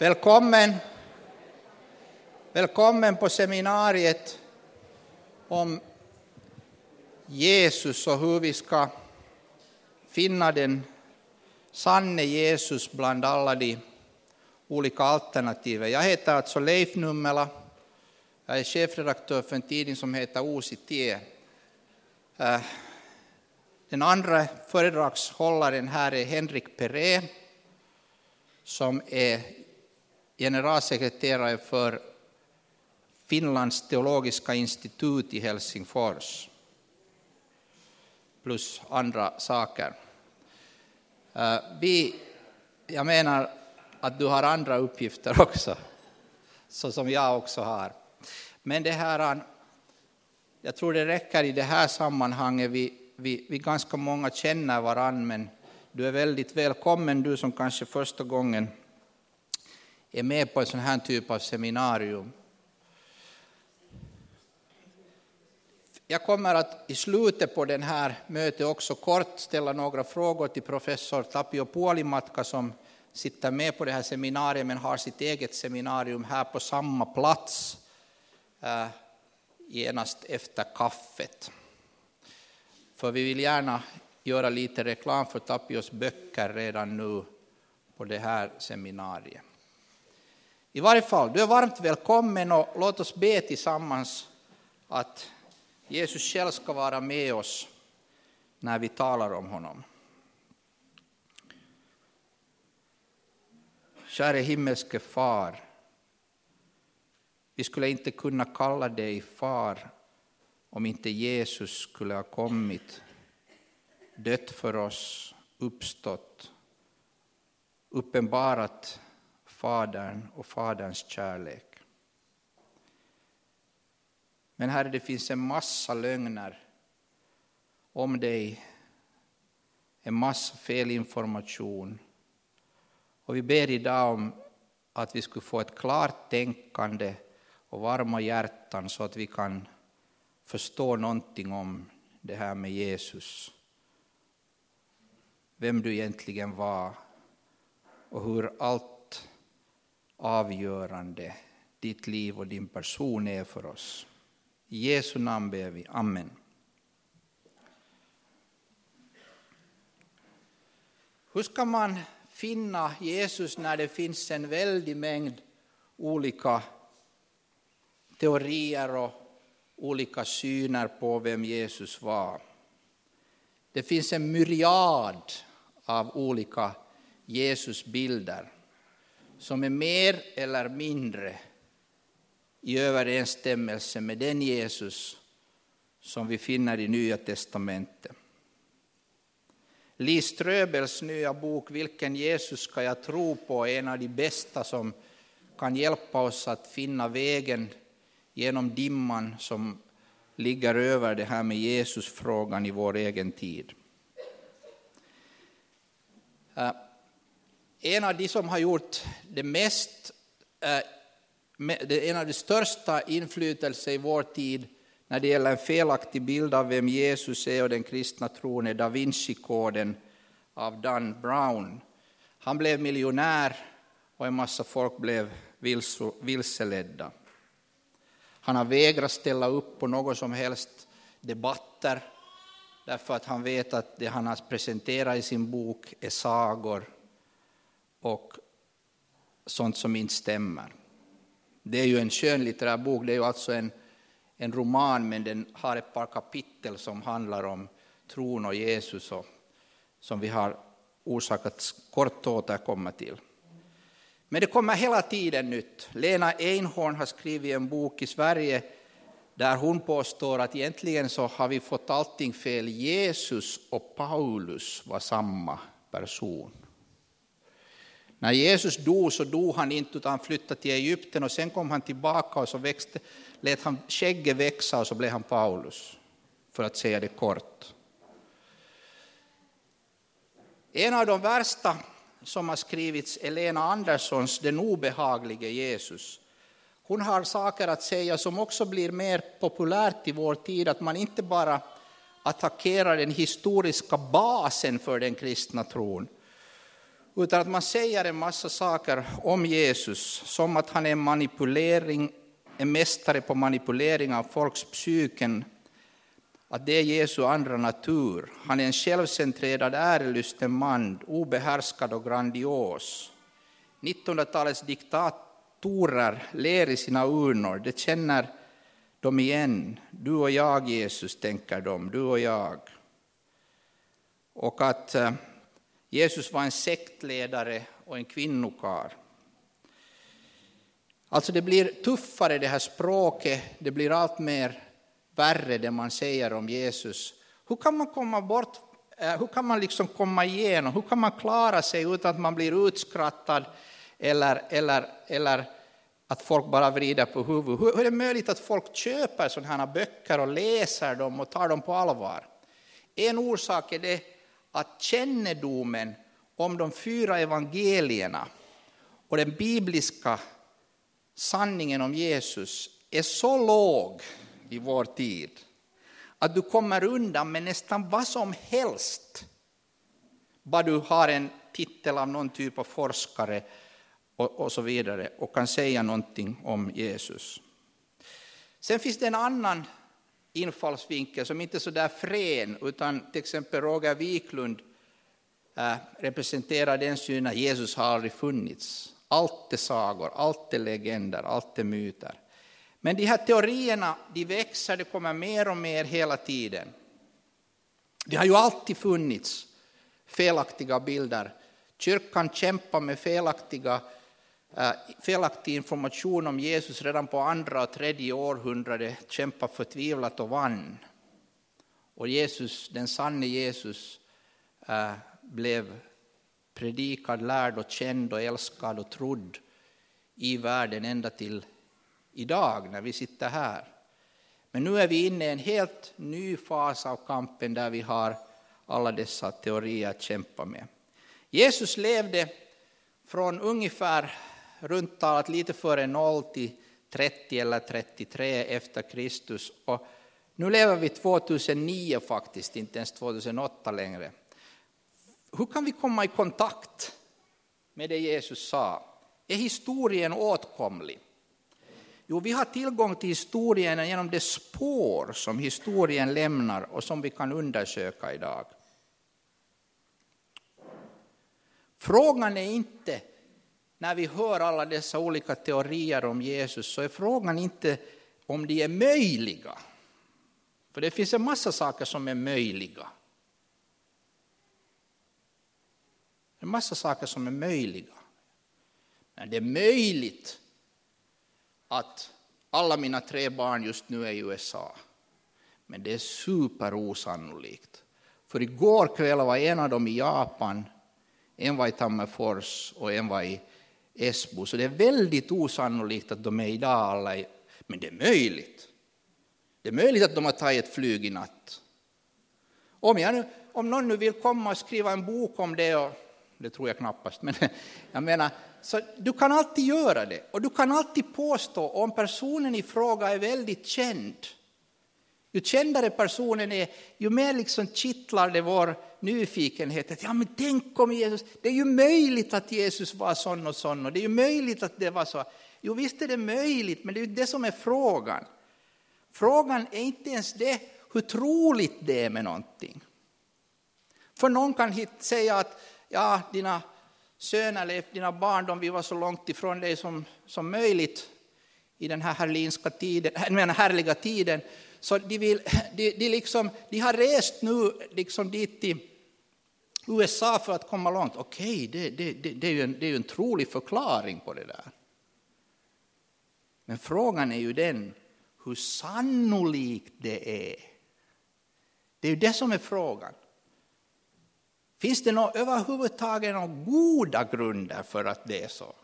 Välkommen. Välkommen på seminariet om Jesus och hur vi ska finna den sanne Jesus bland alla de olika alternativen. Jag heter alltså Leif Nummela. Jag är chefredaktör för en tidning som heter OCT. Eh, den andra föredragshållaren här är Henrik Peré som är generalsekreterare för Finlands teologiska institut i Helsingfors, plus andra saker. Eh, vi, jag menar att du har andra uppgifter också, så som jag också har. Men det här, eh, jag tror det räcker i det här sammanhanget. Vi, vi, vi ganska många känner varandra, men du är väldigt välkommen, du som kanske första gången är med på en sån här typ av seminarium. Jag kommer att i slutet på den här mötet också kort ställa några frågor till professor Tapio Puolimatka som sitter med på det här seminariet men har sitt eget seminarium här på samma plats eh, genast efter kaffet. För vi vill gärna göra lite reklam för Tapios böcker redan nu på det här seminariet. I varje fall, du är varmt välkommen och låt oss be tillsammans att Jesus själv ska vara med oss när vi talar om honom. Käre himmelske far, vi skulle inte kunna kalla dig far om inte Jesus skulle ha kommit, dött för oss, uppstått, uppenbarat Fadern och Faderns kärlek. Men Herre, det finns en massa lögner om dig, en massa felinformation. Och vi ber idag om att vi skulle få ett klart tänkande och varma hjärtan så att vi kan förstå någonting om det här med Jesus. Vem du egentligen var och hur allt avgörande ditt liv och din person är för oss. I Jesu namn ber vi. Amen. Hur ska man finna Jesus när det finns en väldig mängd olika teorier och olika syner på vem Jesus var? Det finns en myriad av olika Jesusbilder som är mer eller mindre i överensstämmelse med den Jesus som vi finner i Nya testamentet. Lee Ströbels nya bok Vilken Jesus ska jag tro på är en av de bästa som kan hjälpa oss att finna vägen genom dimman som ligger över det här med Jesusfrågan i vår egen tid. Eh, en av de som har gjort det mest eh, en av de största inflytelser i vår tid när det gäller en felaktig bild av vem Jesus är och den kristna tron är Da Vinci-koden av Dan Brown. Han blev miljonär och en massa folk blev vilseledda. Han har vägrat ställa upp på något som helst debatter därför att han vet att det han har presenterat i sin bok är sagor och sånt som inte stämmer. Det är ju en skönlitterär bok, det är ju alltså en, en roman men den har ett par kapitel som handlar om tron och Jesus och, som vi har orsak att kort återkomma till. Men det kommer hela tiden nytt. Lena Einhorn har skrivit en bok i Sverige där hon påstår att egentligen så har vi fått allting fel. Jesus och Paulus var samma person. När Jesus dog så dog han inte utan flyttade till Egypten och sen kom han tillbaka och så växte, lät han skägget växa och så blev han Paulus, för att säga det kort. En av de värsta som har skrivits är Lena Anderssons Den obehaglige Jesus. Hon har saker att säga som också blir mer populärt i vår tid, att man inte bara attackerar den historiska basen för den kristna tron, utan att man säger en massa saker om Jesus, som att han är manipulering, en mästare på manipulering av folks psyken, att det är Jesu andra natur. Han är en självcentrerad, ärelysten man, obehärskad och grandios. 1900-talets diktatorer ler i sina urnor, det känner de igen. Du och jag, Jesus, tänker de, du och jag. Och att eh, Jesus var en sektledare och en kvinnokar. Alltså det blir tuffare det här språket, det blir allt mer värre det man säger om Jesus. Hur kan man komma bort, eh, hur kan man liksom komma igenom, hur kan man klara sig utan att man blir utskrattad eller, eller, eller att folk bara vrider på huvudet? Hur är det möjligt att folk köper sådana här böcker och läser dem och tar dem på allvar? En orsak är det att kännedomen om de fyra evangelierna och den bibliska sanningen om Jesus är så låg i vår tid att du kommer undan med nästan vad som helst bara du har en titel av någon typ av forskare och, och så vidare och kan säga någonting om Jesus. Sen finns det en annan infallsvinkel som inte är så där frän, utan till exempel Roger Wiklund äh, representerar den synen att Jesus har aldrig funnits. Allt är sagor, allt är legender, allt är myter. Men de här teorierna de växer, det kommer mer och mer hela tiden. Det har ju alltid funnits felaktiga bilder. Kyrkan kämpar med felaktiga, Äh, felaktig information om Jesus redan på andra och tredje århundradet, kämpade förtvivlat och vann. Och Jesus, den sanne Jesus äh, blev predikad, lärd och känd och älskad och trodd i världen ända till idag när vi sitter här. Men nu är vi inne i en helt ny fas av kampen där vi har alla dessa teorier att kämpa med. Jesus levde från ungefär runt talat lite före 0 till 30 eller 33 efter Kristus. Och nu lever vi 2009 faktiskt, inte ens 2008 längre. Hur kan vi komma i kontakt med det Jesus sa? Är historien åtkomlig? Jo, vi har tillgång till historien genom de spår som historien lämnar och som vi kan undersöka idag. Frågan är inte, när vi hör alla dessa olika teorier om Jesus, så är frågan inte om de är möjliga. För det finns en massa saker som är möjliga. En massa saker som är möjliga. Men det är möjligt att alla mina tre barn just nu är i USA. Men det är superosannolikt. För igår kväll var en av dem i Japan, en var i Tammerfors och en var i Esbo. Så det är väldigt osannolikt att de är idag alla i... Men det är möjligt. Det är möjligt att de har tagit ett flyg i natt. Om, jag om någon nu vill komma och skriva en bok om det, och, det tror jag knappast, men jag menar, så du kan alltid göra det. Och du kan alltid påstå, om personen i fråga är väldigt känd, ju kändare personen är, ju mer liksom kittlar det vår nyfikenhet. Att, ja, men tänk om Jesus, det är ju möjligt att Jesus var sån och sån, och det är ju möjligt att det var så. Jo, visst är det möjligt, men det är ju det som är frågan. Frågan är inte ens det hur troligt det är med någonting. För någon kan säga att ja, dina söner eller dina barn, de vill vara så långt ifrån dig som, som möjligt i den här härlinska tiden, den härliga tiden. Så de, vill, de, de, liksom, de har rest nu liksom dit till USA för att komma långt. Okej, det, det, det, det, är ju en, det är en trolig förklaring på det där. Men frågan är ju den hur sannolikt det är. Det är ju det som är frågan. Finns det någon, överhuvudtaget några goda grunder för att det är så?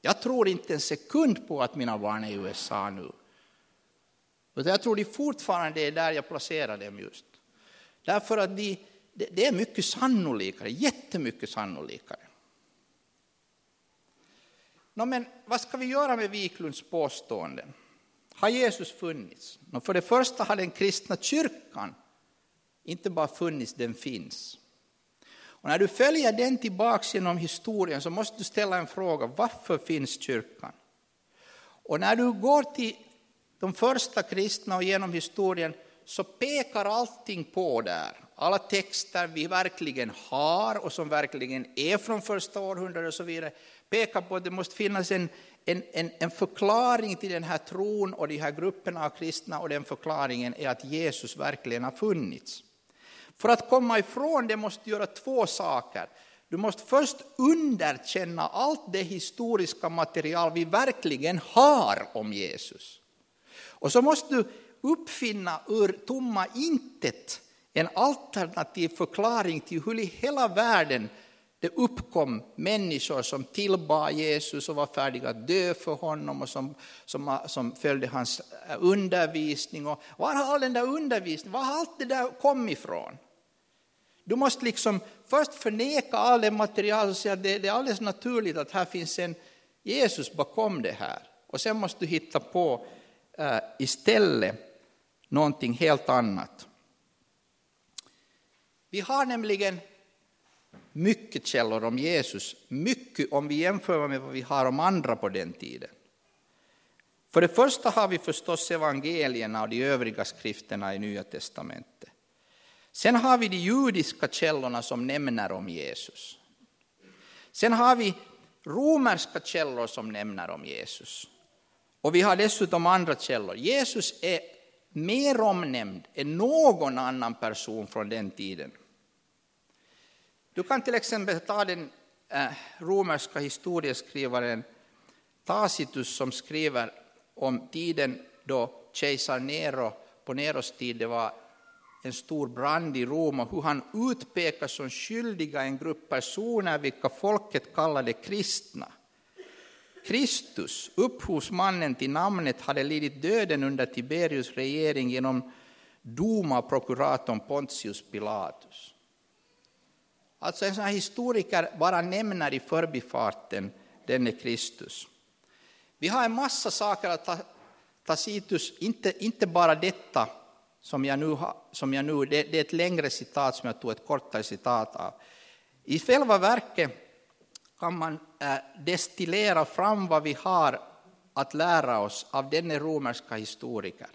Jag tror inte en sekund på att mina barn är i USA nu. Jag tror de fortfarande är där jag placerar dem just. Därför att de, det är mycket sannolikare, jättemycket sannolikare. Nå, men vad ska vi göra med Wiklunds påståenden? Har Jesus funnits? No, för det första har den kristna kyrkan inte bara funnits, den finns. Och när du följer den tillbaks genom historien så måste du ställa en fråga, varför finns kyrkan? Och när du går till de första kristna och genom historien så pekar allting på där. Alla texter vi verkligen har och som verkligen är från första århundradet och så vidare pekar på att det måste finnas en, en, en, en förklaring till den här tron och de här grupperna av kristna och den förklaringen är att Jesus verkligen har funnits. För att komma ifrån det måste du göra två saker. Du måste först underkänna allt det historiska material vi verkligen har om Jesus. Och så måste du uppfinna ur tomma intet en alternativ förklaring till hur i hela världen det uppkom människor som tillbad Jesus och var färdiga att dö för honom och som, som, som följde hans eh, undervisning. Och var har all den där undervisningen, var har allt det där kommit ifrån? Du måste liksom först förneka all det material och säga att det, det är alldeles naturligt att här finns en Jesus bakom det här. Och sen måste du hitta på Äh, istället någonting helt annat. Vi har nämligen mycket källor om Jesus, mycket om vi jämför med vad vi har om andra på den tiden. För det första har vi förstås evangelierna och de övriga skrifterna i Nya testamentet. Sen har vi de judiska källorna som nämner om Jesus. Sen har vi romerska källor som nämner om Jesus. Och vi har dessutom andra källor. Jesus är mer omnämnd än någon annan person från den tiden. Du kan till exempel ta den eh, romerska historieskrivaren Tacitus som skriver om tiden då kejsar Nero, på Neros tid, det var en stor brand i Rom och hur han utpekar som skyldiga en grupp personer vilka folket kallade kristna. Kristus, upphovsmannen till namnet, hade lidit döden under Tiberius regering genom dom av prokuratorn Pontius Pilatus. Alltså en sån här historiker bara nämner i förbifarten denne Kristus. Vi har en massa saker att ta, Tacitus, inte, inte bara detta som jag nu, som jag nu det, det är ett längre citat som jag tog ett kortare citat av. I själva verket kan man eh, destillera fram vad vi har att lära oss av denne romerska historiker.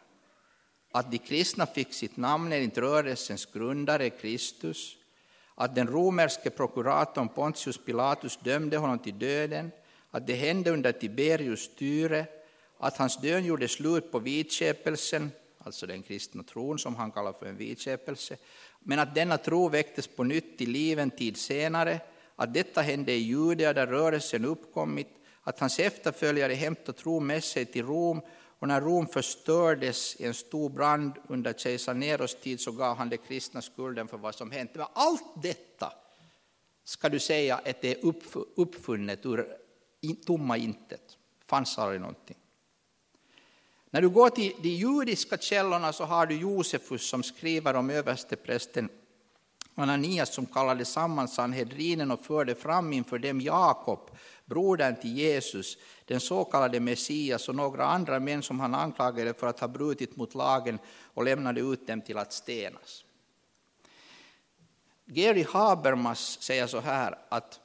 Att de kristna fick sitt namn enligt rörelsens grundare Kristus, att den romerske prokuratorn Pontius Pilatus dömde honom till döden, att det hände under Tiberius styre, att hans död gjorde slut på vidskepelsen, alltså den kristna tron som han kallar för en vidskepelse, men att denna tro väcktes på nytt till liv en tid senare, att detta hände i Judea där rörelsen uppkommit, att hans efterföljare hämtade tro med sig till Rom och när Rom förstördes i en stor brand under kejsar Neros tid så gav han de kristna skulden för vad som hänt. Men allt detta ska du säga att det är uppfunnet ur tomma intet. fanns aldrig någonting. När du går till de judiska källorna så har du Josefus som skriver om översteprästen Ananias som kallade samman Sanhedrinen och förde fram inför dem Jakob, brodern till Jesus, den så kallade Messias och några andra män som han anklagade för att ha brutit mot lagen och lämnade ut dem till att stenas. Gary Habermas säger så här att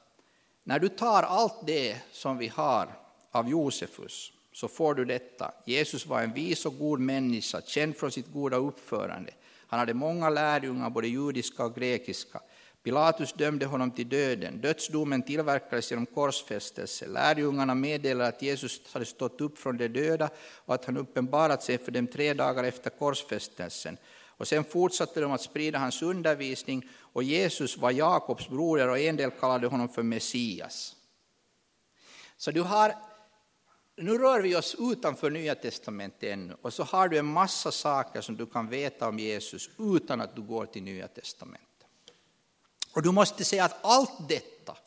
när du tar allt det som vi har av Josefus så får du detta. Jesus var en vis och god människa, känd från sitt goda uppförande. Han hade många lärjungar, både judiska och grekiska. Pilatus dömde honom till döden. Dödsdomen tillverkades genom korsfästelse. Lärjungarna meddelade att Jesus hade stått upp från de döda och att han uppenbarat sig för dem tre dagar efter korsfästelsen. Och sen fortsatte de att sprida hans undervisning och Jesus var Jakobs broder och en del kallade honom för Messias. Så du har, nu rör vi oss utanför Nya Testamentet ännu och så har du en massa saker som du kan veta om Jesus utan att du går till Nya Testamentet. Och du måste säga att allt detta,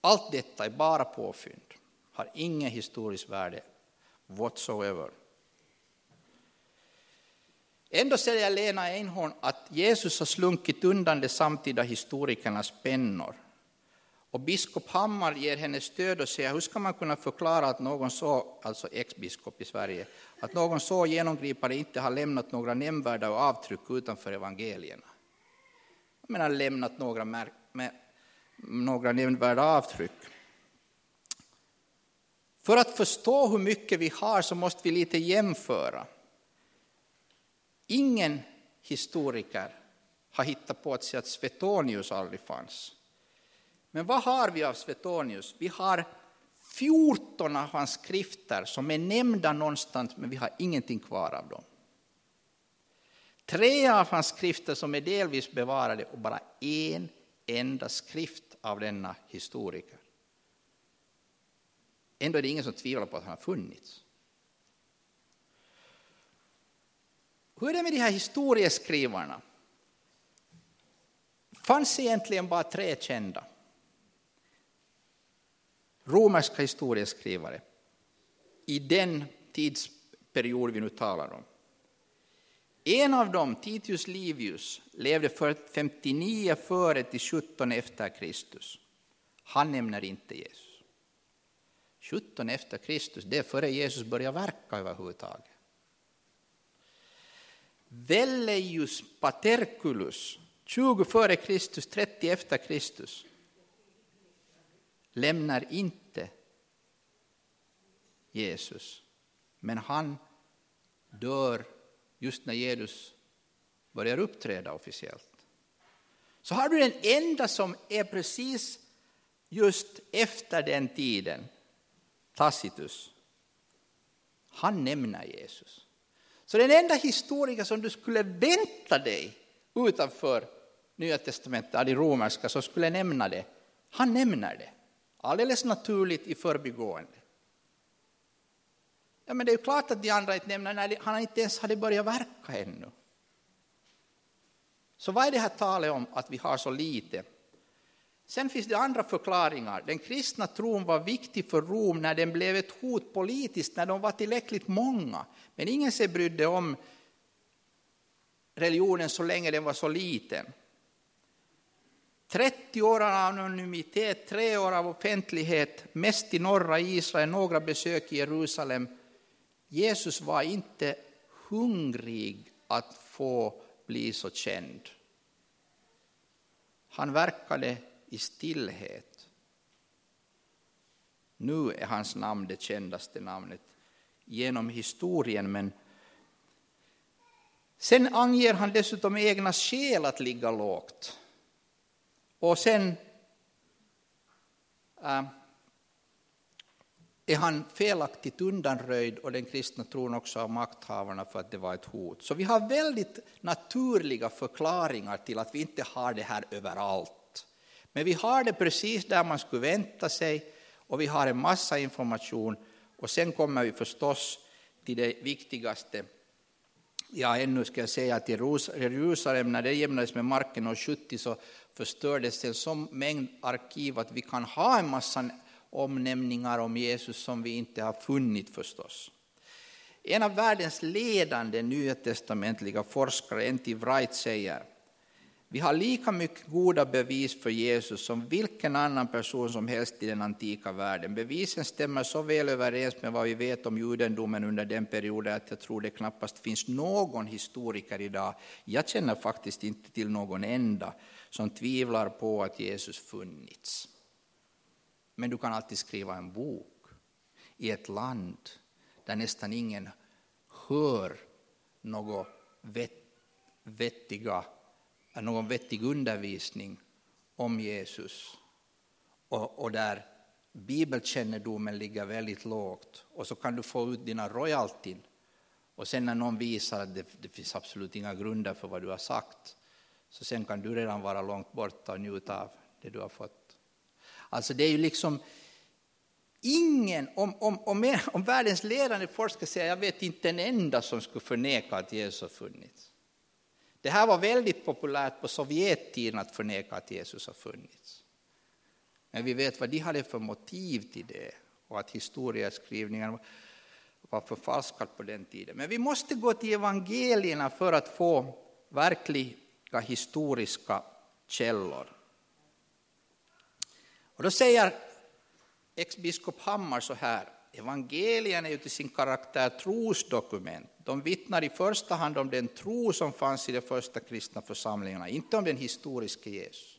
allt detta är bara påfynd, har ingen historiskt värde whatsoever. Ändå säger Lena Einhorn att Jesus har slunkit undan de samtida historikernas pennor. Och biskop Hammar ger henne stöd och säger hur ska man kunna förklara att någon så, alltså ex-biskop i Sverige, att någon så genomgripande inte har lämnat några nämnvärda avtryck utanför evangelierna. jag menar, lämnat några, med, några nämnvärda avtryck. För att förstå hur mycket vi har så måste vi lite jämföra. Ingen historiker har hittat på att säga att Svetonius aldrig fanns. Men vad har vi av Svetonius? Vi har 14 av hans skrifter som är nämnda någonstans, men vi har ingenting kvar av dem. Tre av hans skrifter som är delvis bevarade och bara en enda skrift av denna historiker. Ändå är det ingen som tvivlar på att han har funnits. Hur är det med de här historieskrivarna? fanns egentligen bara tre kända romerska historieskrivare i den tidsperiod vi nu talar om. En av dem, Titius Livius, levde för 59 före till 17 efter Kristus. Han nämner inte Jesus. 17 efter Kristus, det är före Jesus började verka överhuvudtaget. Velleius Paterculus 20 före Kristus, 30 efter Kristus, lämnar inte Jesus. Men han dör just när Jesus börjar uppträda officiellt. Så har du den enda som är precis just efter den tiden, Tacitus. Han nämner Jesus. Så den enda historiker som du skulle vänta dig utanför Nya testamentet, de romerska, som skulle nämna det. Han nämner det, alldeles naturligt i förbigående. Ja, men det är ju klart att de andra inte nämner när han inte ens hade börjat verka ännu. Så vad är det här talet om att vi har så lite? Sen finns det andra förklaringar. Den kristna tron var viktig för Rom när den blev ett hot politiskt, när de var tillräckligt många. Men ingen sig brydde om religionen så länge den var så liten. 30 år av anonymitet, tre år av offentlighet, mest i norra Israel, några besök i Jerusalem. Jesus var inte hungrig att få bli så känd. Han verkade i stillhet. Nu är hans namn det kändaste namnet genom historien, men sen anger han dessutom egna skäl att ligga lågt. Och sen äh, är han felaktigt undanröjd och den kristna tron också av makthavarna för att det var ett hot. Så vi har väldigt naturliga förklaringar till att vi inte har det här överallt. Men vi har det precis där man skulle vänta sig och vi har en massa information och sen kommer vi förstås till det viktigaste ja, ännu ska jag säga att Jerusalem, när det jämnades med marken år 70 så förstördes en sån mängd arkiv att vi kan ha en massa omnämningar om Jesus som vi inte har funnit förstås. En av världens ledande nytestamentliga forskare, N.T. Wright, säger vi har lika mycket goda bevis för Jesus som vilken annan person som helst i den antika världen. Bevisen stämmer så väl överens med vad vi vet om judendomen under den perioden att jag tror det knappast finns någon historiker idag, jag känner faktiskt inte till någon enda, som tvivlar på att Jesus funnits. Men du kan alltid skriva en bok i ett land där nästan ingen hör något vettiga någon vettig undervisning om Jesus och, och där bibelkännedomen ligger väldigt lågt och så kan du få ut dina royaltyn och sen när någon visar att det, det finns absolut inga grunder för vad du har sagt så sen kan du redan vara långt borta och njuta av det du har fått. Alltså det är ju liksom ingen, om, om, om, om världens ledande forskare säger jag vet inte en enda som skulle förneka att Jesus har funnits. Det här var väldigt populärt på Sovjettiden att förneka att Jesus har funnits. Men vi vet vad de hade för motiv till det och att historieskrivningen var förfalskad på den tiden. Men vi måste gå till evangelierna för att få verkliga historiska källor. Och då säger ex-biskop Hammar så här, evangelierna är ju till sin karaktär trosdokument de vittnar i första hand om den tro som fanns i de första kristna församlingarna, inte om den historiska Jesus.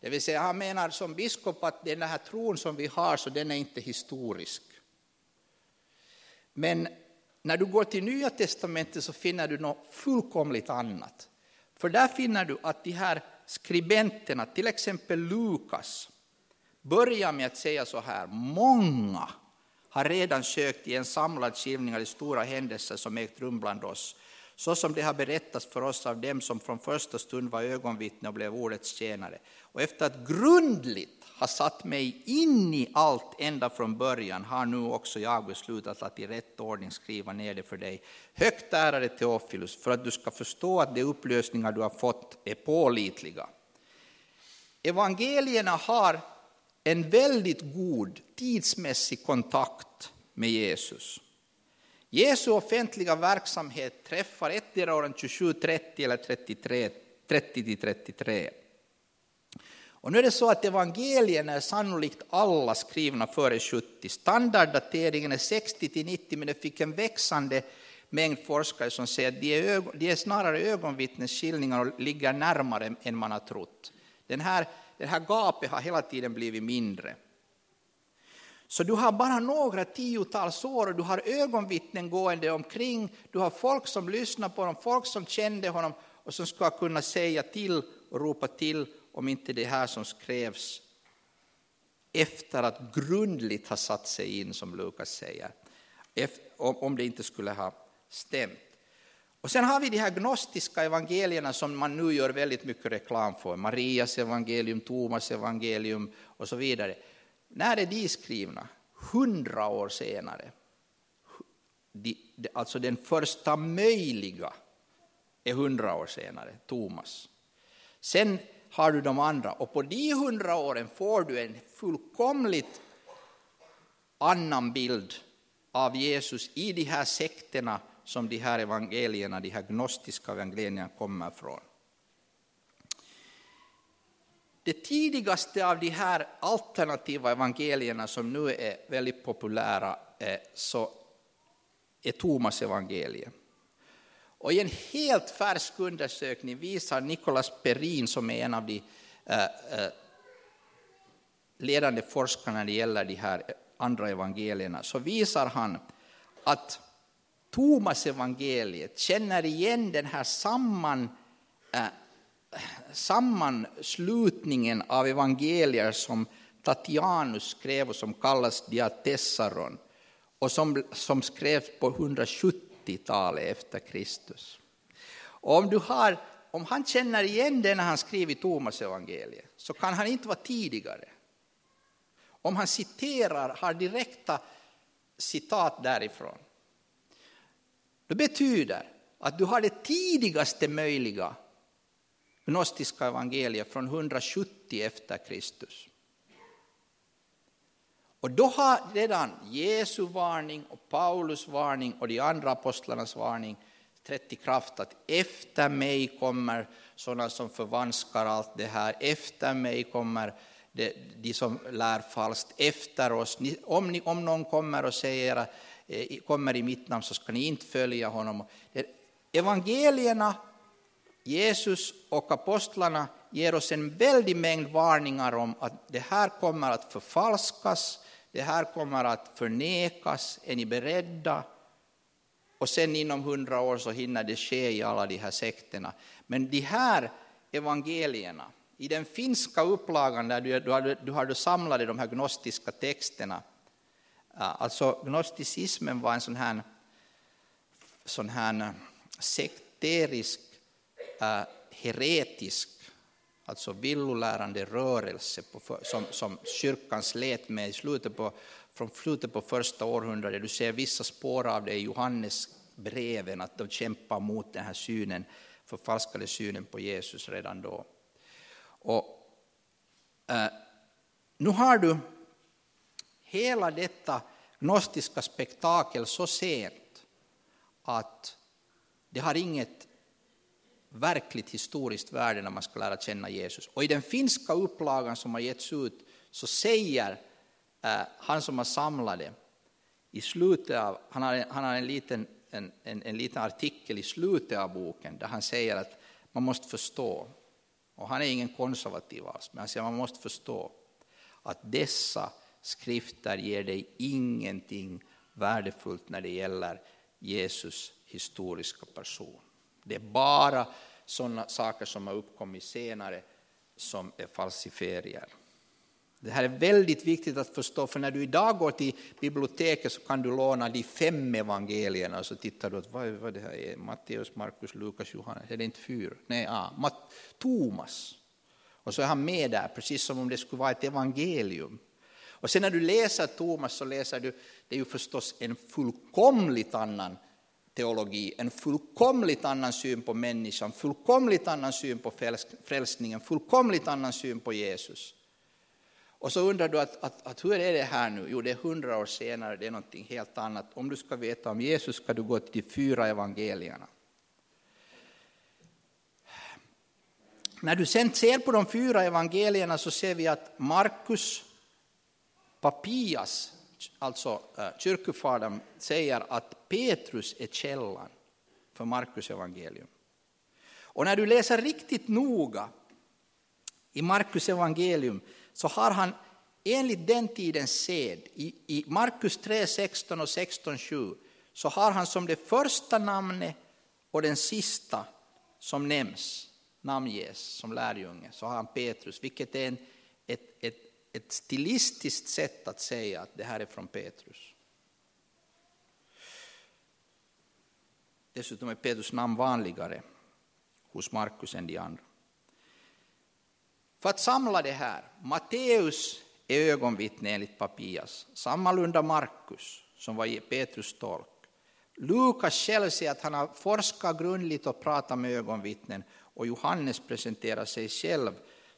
Det vill säga, han menar som biskop att den här tron som vi har, så den är inte historisk. Men när du går till Nya Testamentet så finner du något fullkomligt annat. För där finner du att de här skribenterna, till exempel Lukas, börjar med att säga så här, många har redan sökt i en samlad skildring av de stora händelser som ägt rum bland oss, så som det har berättats för oss av dem som från första stund var ögonvittne och blev ordets tjänare. Och efter att grundligt ha satt mig in i allt ända från början har nu också jag beslutat att i rätt ordning skriva ner det för dig, högt ärade Teofilus, för att du ska förstå att de upplösningar du har fått är pålitliga. Evangelierna har en väldigt god tidsmässig kontakt med Jesus. Jesu offentliga verksamhet träffar ettdera åren 27-30 eller 30-33. Och nu är det så att evangelierna är sannolikt alla skrivna före 70. Standarddateringen är 60-90 men det fick en växande mängd forskare som säger att de är, de är snarare ögonvittnesskildringar och ligger närmare än man har trott. Den här, det här gapet har hela tiden blivit mindre. Så du har bara några tiotals år och du har ögonvittnen gående omkring, du har folk som lyssnar på honom, folk som kände honom och som ska kunna säga till och ropa till om inte det här som skrevs efter att grundligt ha satt sig in, som Lukas säger, om det inte skulle ha stämt. Och sen har vi de här gnostiska evangelierna som man nu gör väldigt mycket reklam för, Marias evangelium, Thomas evangelium och så vidare. När är de skrivna? Hundra år senare. alltså den första möjliga är hundra år senare, Thomas. Sen har du de andra och på de hundra åren får du en fullkomligt annan bild av Jesus i de här sekterna som de här evangelierna, de här gnostiska evangelierna kommer från. Det tidigaste av de här alternativa evangelierna som nu är väldigt populära så är Thomas evangeliet. Och i en helt färsk undersökning visar Nicolas Perin, som är en av de eh, eh, ledande forskarna när det gäller de här andra evangelierna, så visar han att Thomas evangeliet känner igen den här samman eh, sammanslutningen av evangelier som Tatianus skrev och som kallas Diatessaron och som, som skrevs på 170-talet efter Kristus. Och om, du har, om han känner igen det när han skriver Thomas evangeliet så kan han inte vara tidigare. Om han citerar, har direkta citat därifrån. Det betyder att du har det tidigaste möjliga gnostiska evangeliet från 170 efter Kristus. Och då har redan Jesu varning och Paulus varning och de andra apostlarnas varning trätt i kraft att efter mig kommer sådana som förvanskar allt det här, efter mig kommer de, de som lär falskt, efter oss. Om, ni, om någon kommer och säger Eh, kommer i mitt namn så ska ni inte följa honom. Evangelierna Jesus och apostlarna ger oss en väldig mängd varningar om att det här kommer att förfalskas, det här kommer att förnekas, är ni beredda? Och sen inom hundra år så hinner det ske i alla de här sekterna. Men de här evangelierna, i den finska upplagan där du, du, har, du har samlade de här gnostiska texterna, alltså gnosticismen var en sån här, sån här eh, sekterisk äh, heretisk, alltså villolärande rörelse på, som, som kyrkan slet med i slutet på, från slutet på första århundradet. Du ser vissa spår av det i Johannes breven, att de kämpar mot den här synen, förfalskade synen på Jesus redan då. Och, äh, nu har du hela detta gnostiska spektakel så sent att det har inget verkligt historiskt värde när man ska lära känna Jesus. Och i den finska upplagan som har getts ut så säger eh, han som har samlat det, i slutet av, han har, han har en liten en, en, en liten artikel i slutet av boken där han säger att man måste förstå, och han är ingen konservativ alls, men han säger att man måste förstå att dessa skrifter ger dig ingenting värdefullt när det gäller Jesus historiska person. Det är bara sådana saker som har uppkommit senare som är falsifierier. Det här är väldigt viktigt att förstå, för när du idag går till biblioteket så kan du låna de fem evangelierna och så tittar du att vad, vad det här är, Matteus, Markus, Lukas, Johannes, är det inte fyra? Nej, ah, Matt, Thomas. Och så är han med där, precis som om det skulle vara ett evangelium. Och sen när du läser Thomas så läser du, det är ju förstås en fullkomligt annan teologi, en fullkomligt annan syn på människan, fullkomligt annan syn på frälsningen, fullkomligt annan syn på Jesus. Och så undrar du att, att, att, hur är det här nu? Jo, det är hundra år senare, det är någonting helt annat. Om du ska veta om Jesus ska du gå till de fyra evangelierna. När du sen ser på de fyra evangelierna så ser vi att Markus, Papias, alltså eh, kyrkofadern, säger att Petrus är källan för Markus evangelium. Och när du läser riktigt noga i Markus evangelium så har han enligt den tidens sed, i, i Markus 3, 16 och 16, 7, så har han som det första namnet och den sista som nämns, namnges som lärjunge, så har han Petrus, vilket är en, ett, ett, ett stilistiskt sätt att säga att det här är från Petrus. Dessutom är Petrus namn vanligare hos Markus än de andra. För att samla det här, Matteus är ögonvittne enligt Papias, sammalunda Markus som var Petrus tolk. Lukas själv säger att han har forskat grundligt och pratat med ögonvittnen och Johannes presenterar sig själv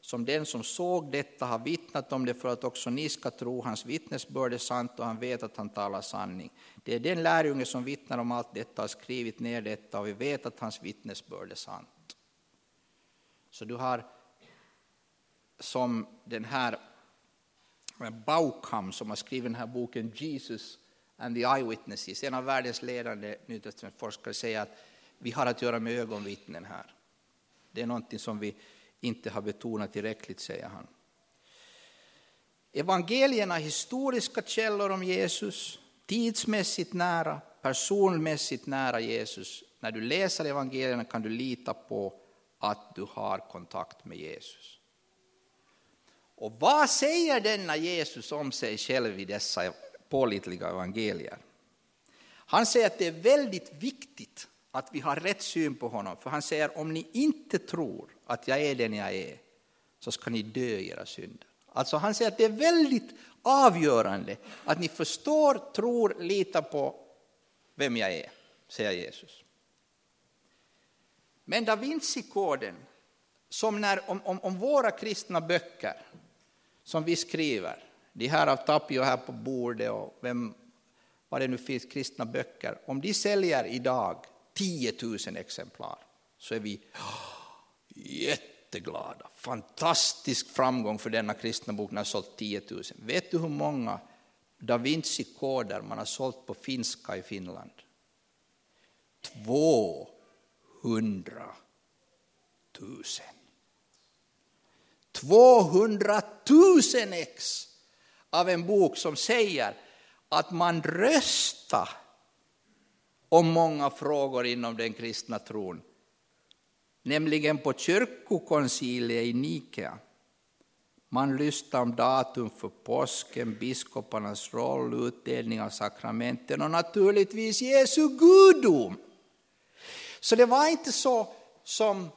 som den som såg detta har vittnat om det för att också ni ska tro hans vittnesbörd är sant och han vet att han talar sanning. Det är den lärjunge som vittnar om allt detta har skrivit ner detta och vi vet att hans vittnesbörd är sant. Så du har som den här Baukham som har skrivit den här boken Jesus and the Eyewitnesses, en av världens ledande nytestamentsforskare, säger att vi har att göra med ögonvittnen här. Det är någonting som vi inte har betonat tillräckligt, säger han. Evangelierna är historiska källor om Jesus, tidsmässigt nära, personmässigt nära Jesus. När du läser evangelierna kan du lita på att du har kontakt med Jesus. Och vad säger denna Jesus om sig själv i dessa pålitliga evangelier? Han säger att det är väldigt viktigt att vi har rätt syn på honom, för han säger om ni inte tror att jag är den jag är, så ska ni dö i era synder. Alltså han säger att det är väldigt avgörande att ni förstår, tror, litar på vem jag är, säger Jesus. Men Da Vinci-koden, som när, om, om, om våra kristna böcker, som vi skriver, de här av Tapio här på bordet och vem, vad det nu finns, kristna böcker, om de säljer idag 10 000 exemplar så är vi jätteglada. Fantastisk framgång för denna kristna bok, den har sålt 10 000. Vet du hur många Da Vinci-koder man har sålt på finska i Finland? 200 000. 200 000 ex av en bok som säger att man röstar om många frågor inom den kristna tron, nämligen på kyrkokonciliet i Nikea. Man lyssnade om datum för påsken, biskoparnas roll, utdelning av sakramenten och naturligtvis Jesu gudom. Så det var inte så som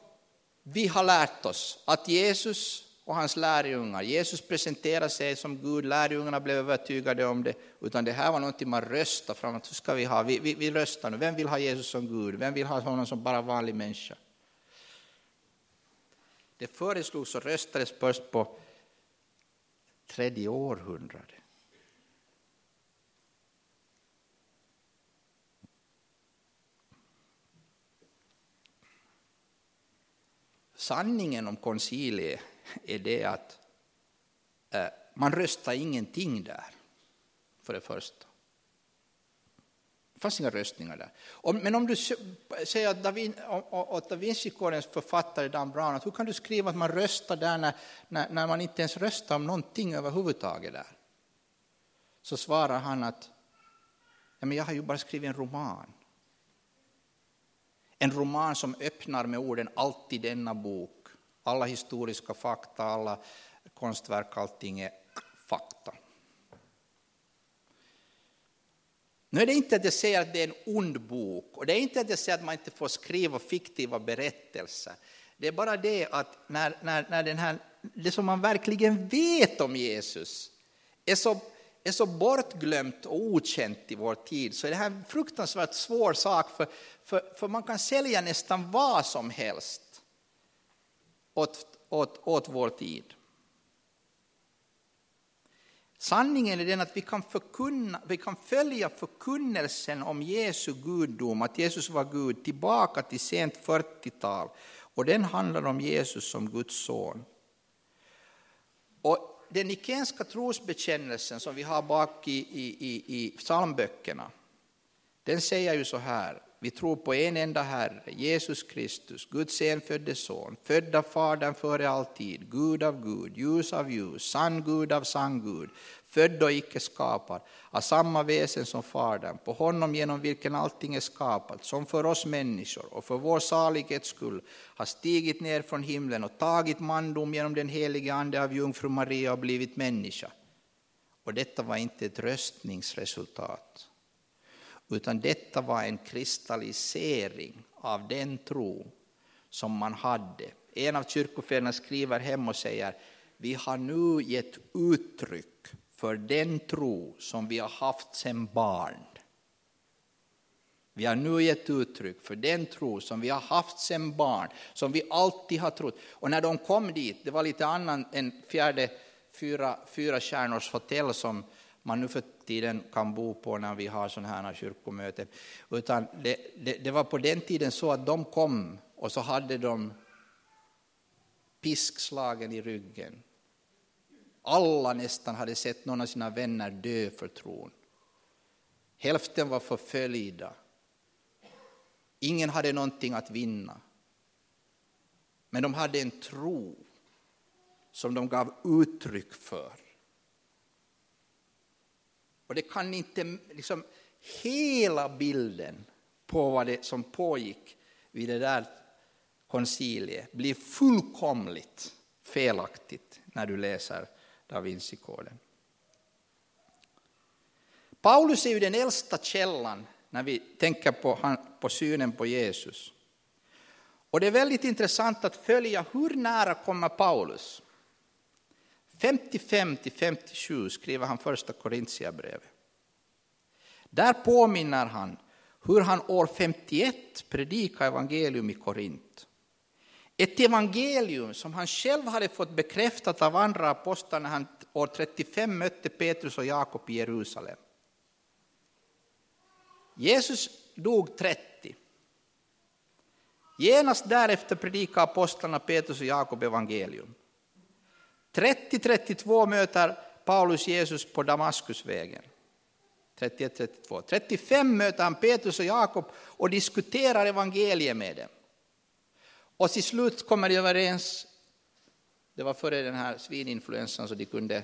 vi har lärt oss, att Jesus och hans lärjungar. Jesus presenterade sig som Gud, lärjungarna blev övertygade om det, utan det här var någonting man röstade fram, att ska vi ha, vi, vi, vi röstar nu, vem vill ha Jesus som Gud, vem vill ha honom som bara vanlig människa? Det föreslogs och röstades först på tredje århundradet. Sanningen om konciliet är det att eh, man röstar ingenting där, för det första. Det fanns inga röstningar där. Om, men om du säger att da, Da Vinci-kodens författare Dan Brown, hur kan du skriva att man röstar där när, när, när man inte ens röstar om någonting överhuvudtaget där? Så svarar han att ja, men jag har ju bara skrivit en roman. En roman som öppnar med orden alltid denna bok. Alla historiska fakta, alla konstverk, allting är fakta. Nu är det inte att jag säger att det är en ond bok och det är inte att jag säger att man inte får skriva fiktiva berättelser. Det är bara det att när, när, när den här, det som man verkligen vet om Jesus är så, är så bortglömt och okänt i vår tid så är det här en fruktansvärt svår sak för, för, för man kan sälja nästan vad som helst åt, åt, åt vår tid. Sanningen är den att vi kan, förkunna, vi kan följa förkunnelsen om Jesu gudom, att Jesus var Gud, tillbaka till sent 40-tal. Och den handlar om Jesus som Guds son. Och den nikenska trosbekännelsen som vi har bak i, i, i, i psalmböckerna, den säger ju så här, vi tror på en enda Herre, Jesus Kristus, Guds enfödde son, född av Fadern före all tid, Gud av Gud, ljus av ljus, sann Gud av sann Gud, född och icke skapad, av samma väsen som Fadern, på honom genom vilken allting är skapat, som för oss människor och för vår salighets skull har stigit ner från himlen och tagit mandom genom den helige Ande av jungfru Maria och blivit människa. Och detta var inte ett röstningsresultat utan detta var en kristallisering av den tro som man hade. En av kyrkofäderna skriver hem och säger vi har nu gett uttryck för den tro som vi har haft sedan barn. Vi har nu gett uttryck för den tro som vi har haft sedan barn, som vi alltid har trott. Och när de kom dit, det var lite annan än fjärde fyra, fyra stjärnors hotell som man nu för tiden kan bo på när vi har sådana här kyrkomöten. Utan det, det, det, var på den tiden så att de kom och så hade de piskslagen i ryggen. Alla nästan hade sett någon av sina vänner dö för tron. Hälften var förföljda. Ingen hade någonting att vinna. Men de hade en tro som de gav uttryck för. Och det kan inte, liksom, hela bilden på vad det som pågick vid det där konciliet blir fullkomligt felaktigt när du läser Da Vinci-koden. Paulus är ju den äldsta källan när vi tänker på, på synen på Jesus. Och det är väldigt intressant att följa hur nära kommer Paulus 55-57 skriver han första Korintierbrevet. Där påminner han hur han år 51 predikade evangelium i Korint. Ett evangelium som han själv hade fått bekräftat av andra apostlar när han år 35 mötte Petrus och Jakob i Jerusalem. Jesus dog 30. Genast därefter predikade apostlarna Petrus och Jakob evangelium. 30-32 möter Paulus Jesus på Damaskusvägen. 31-32. 35 möter han Petrus och Jakob och diskuterar evangeliet med dem. Och till slut kommer de överens, det var före den här svininfluensan så de kunde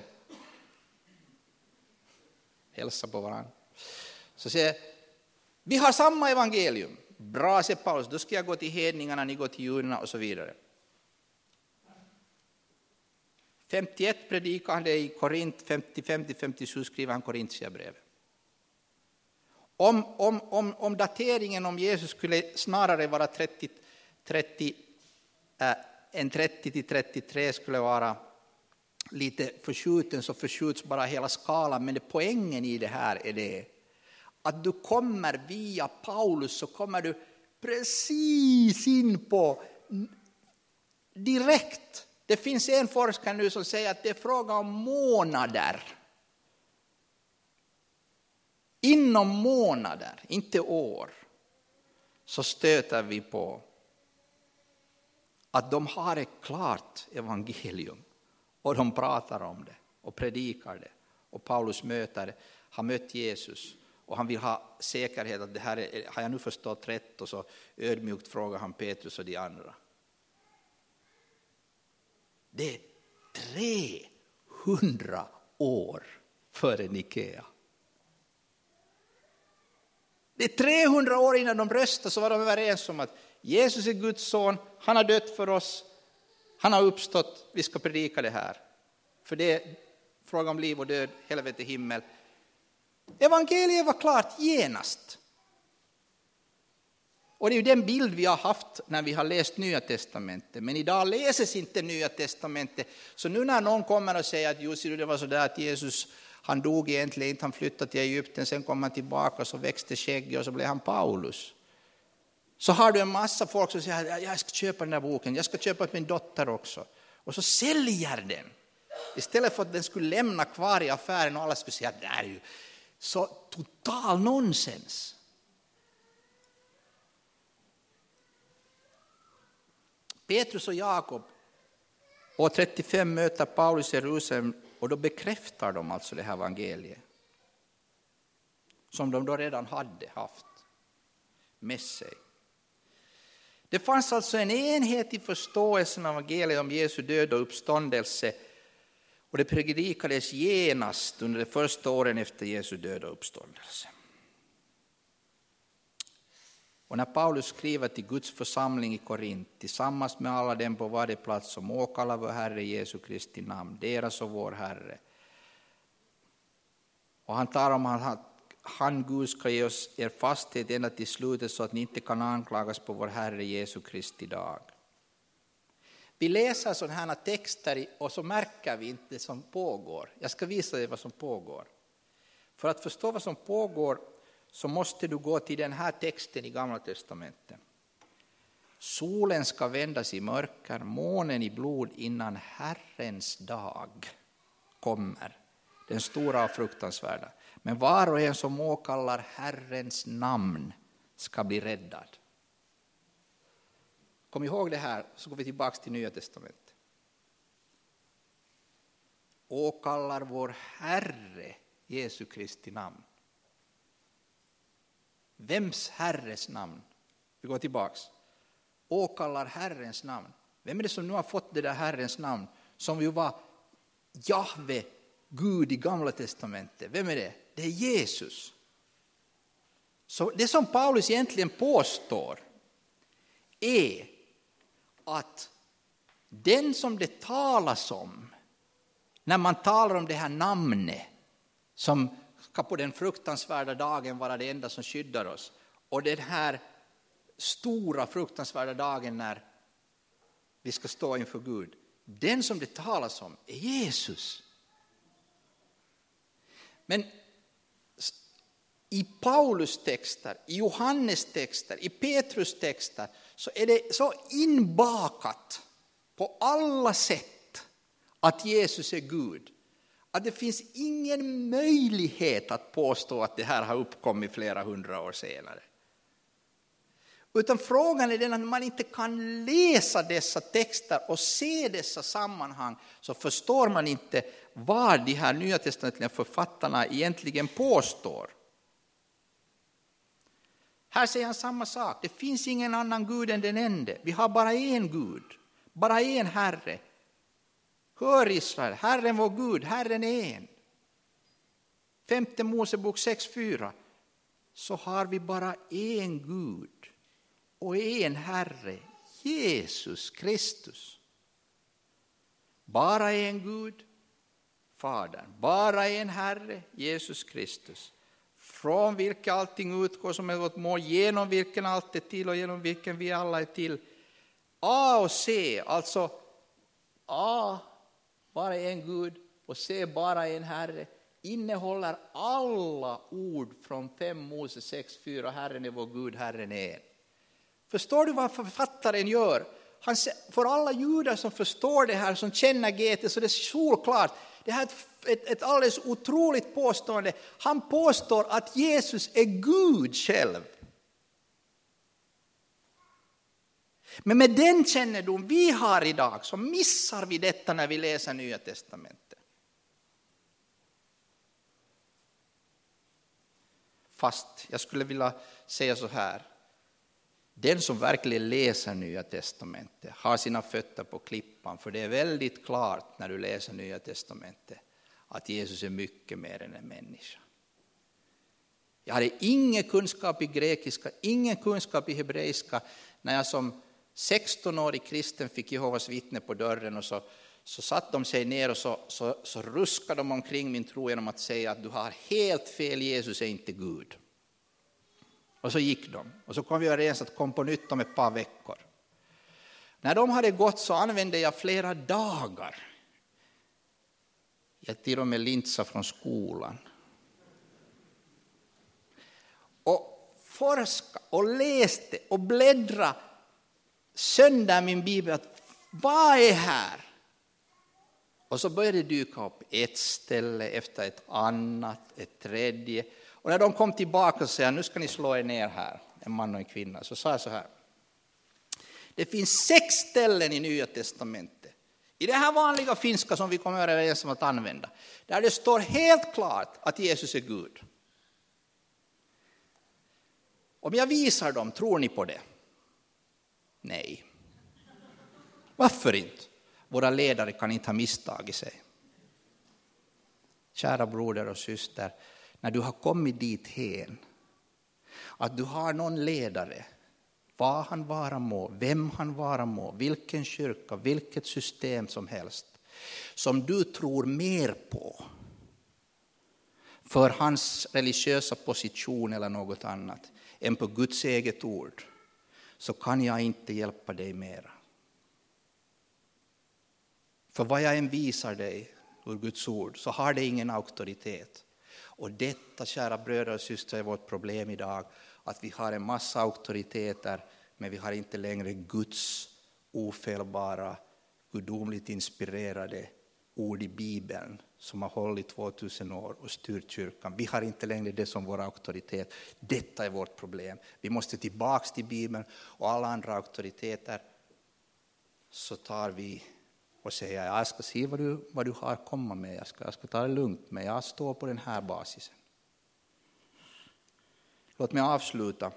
hälsa på varandra. Så säger vi har samma evangelium. Bra, säger Paulus, då ska jag gå till hedningarna, ni går till judarna och så vidare. 51 predikade han det i Korint, 55-57 skriver han Korintierbrevet. Om, om, om, om dateringen om Jesus skulle snarare vara 30, 30 äh, en 30 till 33 skulle vara lite förskjuten så förskjuts bara hela skalan. Men det, poängen i det här är det att du kommer via Paulus så kommer du precis in på direkt det finns en forskare nu som säger att det är fråga om månader. Inom månader, inte år, så stöter vi på att de har ett klart evangelium och de pratar om det och predikar det. Och Paulus möter, har mött Jesus och han vill ha säkerhet att det här är, har jag nu förstått rätt och så ödmjukt frågar han Petrus och de andra. Det är 300 år före Nikea. Det är 300 år innan de röstade så var de överens om att Jesus är Guds son, han har dött för oss, han har uppstått, vi ska predika det här. För det är fråga om liv och död, helvete, himmel. Evangeliet var klart genast. Och det är ju den bild vi har haft när vi har läst Nya Testamentet. Men idag läses inte Nya Testamentet. Så nu när någon kommer och säger att just det var så där att Jesus han dog egentligen inte, han flyttade till Egypten, sen kom han tillbaka och så växte skägget och så blev han Paulus. Så har du en massa folk som säger att jag ska köpa den där boken, jag ska köpa till min dotter också. Och så säljer den. Istället för att den skulle lämna kvar i affären och alla skulle säga att det är ju så total nonsens. Petrus och Jakob år 35 möter Paulus i Jerusalem och då bekräftar de alltså det här evangeliet som de då redan hade haft med sig. Det fanns alltså en enhet i förståelsen av evangeliet om Jesu död och uppståndelse och det predikades genast under de första åren efter Jesu död och uppståndelse. Och när Paulus skriver till Guds församling i Korint tillsammans med alla dem på varje plats som åkallar vår Herre Jesu Kristi namn, deras och vår Herre. Och han talar om att han, Gud, ska ge oss er fasthet ända till slutet så att ni inte kan anklagas på vår Herre Jesu Kristi dag. Vi läser sådana här texter och så märker vi inte det som pågår. Jag ska visa dig vad som pågår. För att förstå vad som pågår så måste du gå till den här texten i Gamla Testamentet. Solen ska vändas i mörker, månen i blod innan Herrens dag kommer, den stora och fruktansvärda. Men var och en som åkallar Herrens namn ska bli räddad. Kom ihåg det här, så går vi tillbaka till Nya Testamentet. Åkallar vår Herre Jesu Kristi namn Vems Herres namn? Vi går tillbaks. Åkallar Herrens namn. Vem är det som nu har fått det där Herrens namn? Som ju var Jahve, Gud i Gamla Testamentet. Vem är det? Det är Jesus. Så det som Paulus egentligen påstår är att den som det talas om när man talar om det här namnet som ska på den fruktansvärda dagen vara det enda som skyddar oss. Och den här stora fruktansvärda dagen när vi ska stå inför Gud, den som det talas om är Jesus. Men i Paulus texter, i Johannes texter, i Petrus texter så är det så inbakat på alla sätt att Jesus är Gud att det finns ingen möjlighet att påstå att det här har uppkommit flera hundra år senare. Utan frågan är den att man inte kan läsa dessa texter och se dessa sammanhang så förstår man inte vad de här nya testamentliga författarna egentligen påstår. Här säger han samma sak, det finns ingen annan Gud än den ende, Vi har bara en Gud, bara en Herre, Hör Israel, Herren vår Gud, Herren är en. Femte Mosebok 6.4 så har vi bara en Gud och en Herre, Jesus Kristus. Bara en Gud, Fadern, bara en Herre, Jesus Kristus. Från vilken allting utgår som är vårt mål, genom vilken allt är till och genom vilken vi alla är till. A och C, alltså A bara en Gud och se bara en Herre innehåller alla ord från 5 Mose 6.4, Herren är vår Gud, Herren är en. Förstår du vad författaren gör? Han, för alla judar som förstår det här, som känner GT, så det är solklart. Det här är ett, ett, ett alldeles otroligt påstående. Han påstår att Jesus är Gud själv. Men med den kännedom vi har idag så missar vi detta när vi läser Nya Testamentet. fast jag skulle vilja säga så här. Den som verkligen läser Nya Testamentet har sina fötter på klippan, för det är väldigt klart när du läser Nya Testamentet att Jesus är mycket mer än en människa. Jag hade ingen kunskap i grekiska, ingen kunskap i hebreiska när jag som 16-årig kristen fick Jehovas vittne på dörren och så, så satt de sig ner och så, så, så ruskade de omkring min tro genom att säga att du har helt fel, Jesus är inte Gud. Och så gick de och så kom vi överens att komma på nytt om ett par veckor. När de hade gått så använde jag flera dagar. Jag till och med linsa från skolan och forska och läste och bläddra sönder min bibel. Att, vad är här? Och så började det dyka upp ett ställe efter ett annat, ett tredje. Och när de kom tillbaka och sa nu ska ni slå er ner här, en man och en kvinna, så sa jag så här. Det finns sex ställen i Nya Testamentet, i det här vanliga finska som vi kommer överens om att använda, där det står helt klart att Jesus är Gud. Om jag visar dem, tror ni på det? Nej. Varför inte? Våra ledare kan inte ha misstagit sig. Kära broder och syster, när du har kommit dit hen, att du har någon ledare, vad han vara må, vem han vara må, vilken kyrka, vilket system som helst, som du tror mer på för hans religiösa position eller något annat, än på Guds eget ord, så kan jag inte hjälpa dig mera. För vad jag än visar dig ur Guds ord så har det ingen auktoritet. Och detta, kära bröder och systrar, är vårt problem idag, att vi har en massa auktoriteter, men vi har inte längre Guds ofelbara, gudomligt inspirerade ord i Bibeln som har hållit 2000 år och styrt kyrkan. Vi har inte längre det som vår auktoritet. Detta är vårt problem. Vi måste tillbaka till Bibeln och alla andra auktoriteter så tar vi och säger jag ska se vad du, vad du har att komma med, jag ska, jag ska ta det lugnt, men jag står på den här basisen. Låt mig avsluta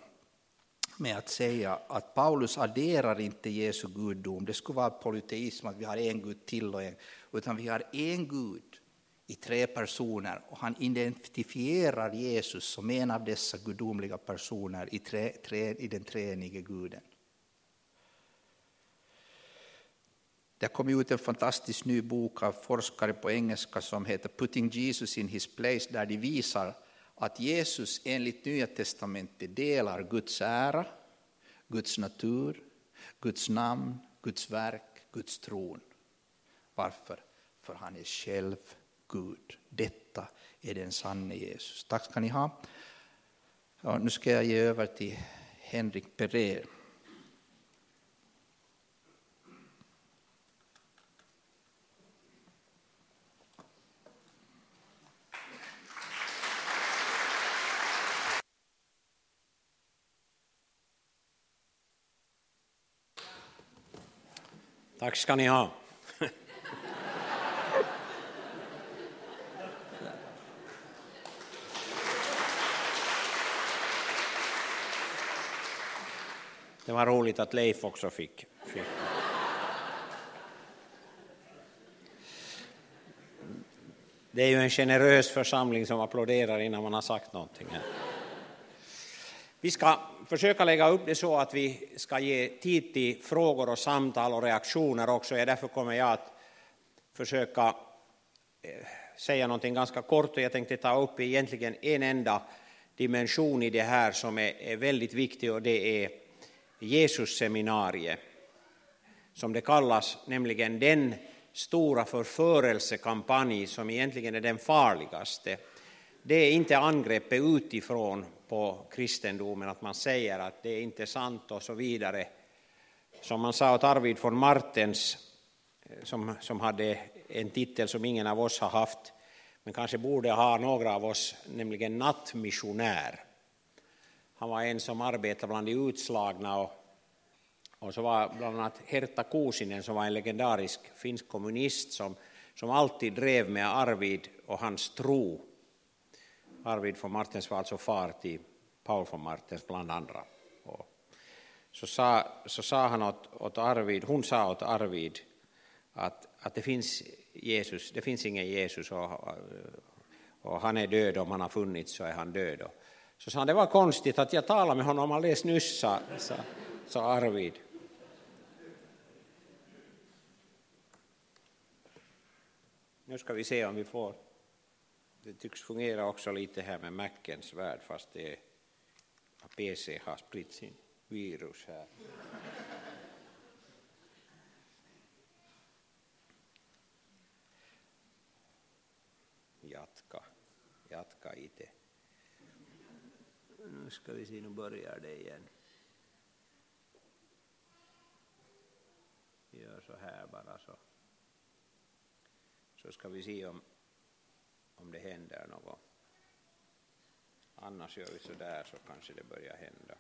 med att säga att Paulus adderar inte Jesu gudom, det skulle vara polyteism, att vi har en Gud till och en, utan vi har en Gud i tre personer och han identifierar Jesus som en av dessa gudomliga personer i, tre, tre, i den treenige guden. Det har kommit ut en fantastisk ny bok av forskare på engelska som heter Putting Jesus in his place, där de visar att Jesus enligt Nya Testamentet delar Guds ära, Guds natur, Guds namn, Guds verk, Guds tron. Varför? För han är själv Gud. Detta är den sanne Jesus. Tack ska ni ha. Ja, nu ska jag ge över till Henrik Pereira. Tack ska ni ha. Det var roligt att Leif också fick. fick. Det är ju en generös församling som applåderar innan man har sagt någonting. Vi ska försöka lägga upp det så att vi ska ge tid till frågor och samtal och reaktioner också. Därför kommer jag att försöka eh, säga någonting ganska kort och jag tänkte ta upp egentligen en enda dimension i det här som är väldigt viktig och det är Jesusseminariet, som det kallas, nämligen den stora förförelsekampanj som egentligen är den farligaste. Det är inte angreppet utifrån på kristendomen, att man säger att det är inte sant och så vidare. Som man sa åt Arvid von Martens, eh, som, som hade en titel som ingen av oss har haft, men kanske borde ha några av oss, nämligen nattmissionär. Han var en som arbetade bland de utslagna och, och så var bland annat Herta Kuusinen som var en legendarisk finsk kommunist som, som alltid drev med Arvid och hans tro. Arvid von Martens var alltså far till Paul von Martens bland andra. Och så, sa, så sa han åt, åt Arvid, hon sa åt Arvid att, att det finns Jesus, det finns ingen Jesus och, och han är död, om han har funnits så är han död. Och så sa han, det var konstigt att jag talade med honom alldeles nyss, sa, sa, sa Arvid. Nu ska vi se om vi får... Det tycks fungera också lite här med Macens värld fast det är, PC har spritt sin virus här. Jatka, jatka itse. Nu ska vi se, nu börjar det igen. Vi Gör så här bara så så ska vi se om, om det händer något. Annars gör vi så där så kanske det börjar hända.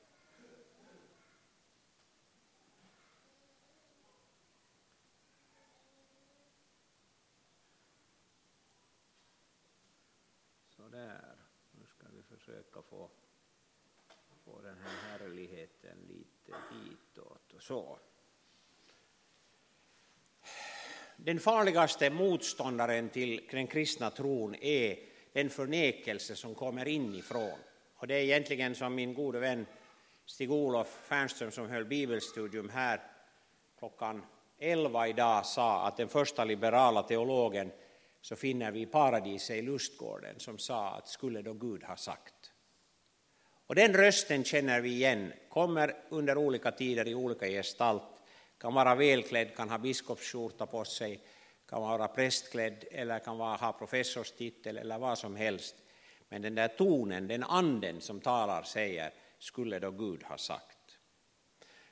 Så där, nu ska vi försöka få, få den här härligheten lite ditåt och så den farligaste motståndaren till den kristna tron är den förnekelse som kommer inifrån. Och det är egentligen som min gode vän Stig-Olof Fernström som höll bibelstudium här klockan 11 idag sa att den första liberala teologen så finner vi paradiset i lustgården som sa att skulle då Gud ha sagt. Och den rösten känner vi igen, kommer under olika tider i olika gestalt kan vara välklädd, kan ha biskopsskjorta på sig, kan vara prästklädd eller kan vara, ha professorstitel eller vad som helst. Men den där tonen, den anden som talar säger, skulle då Gud ha sagt.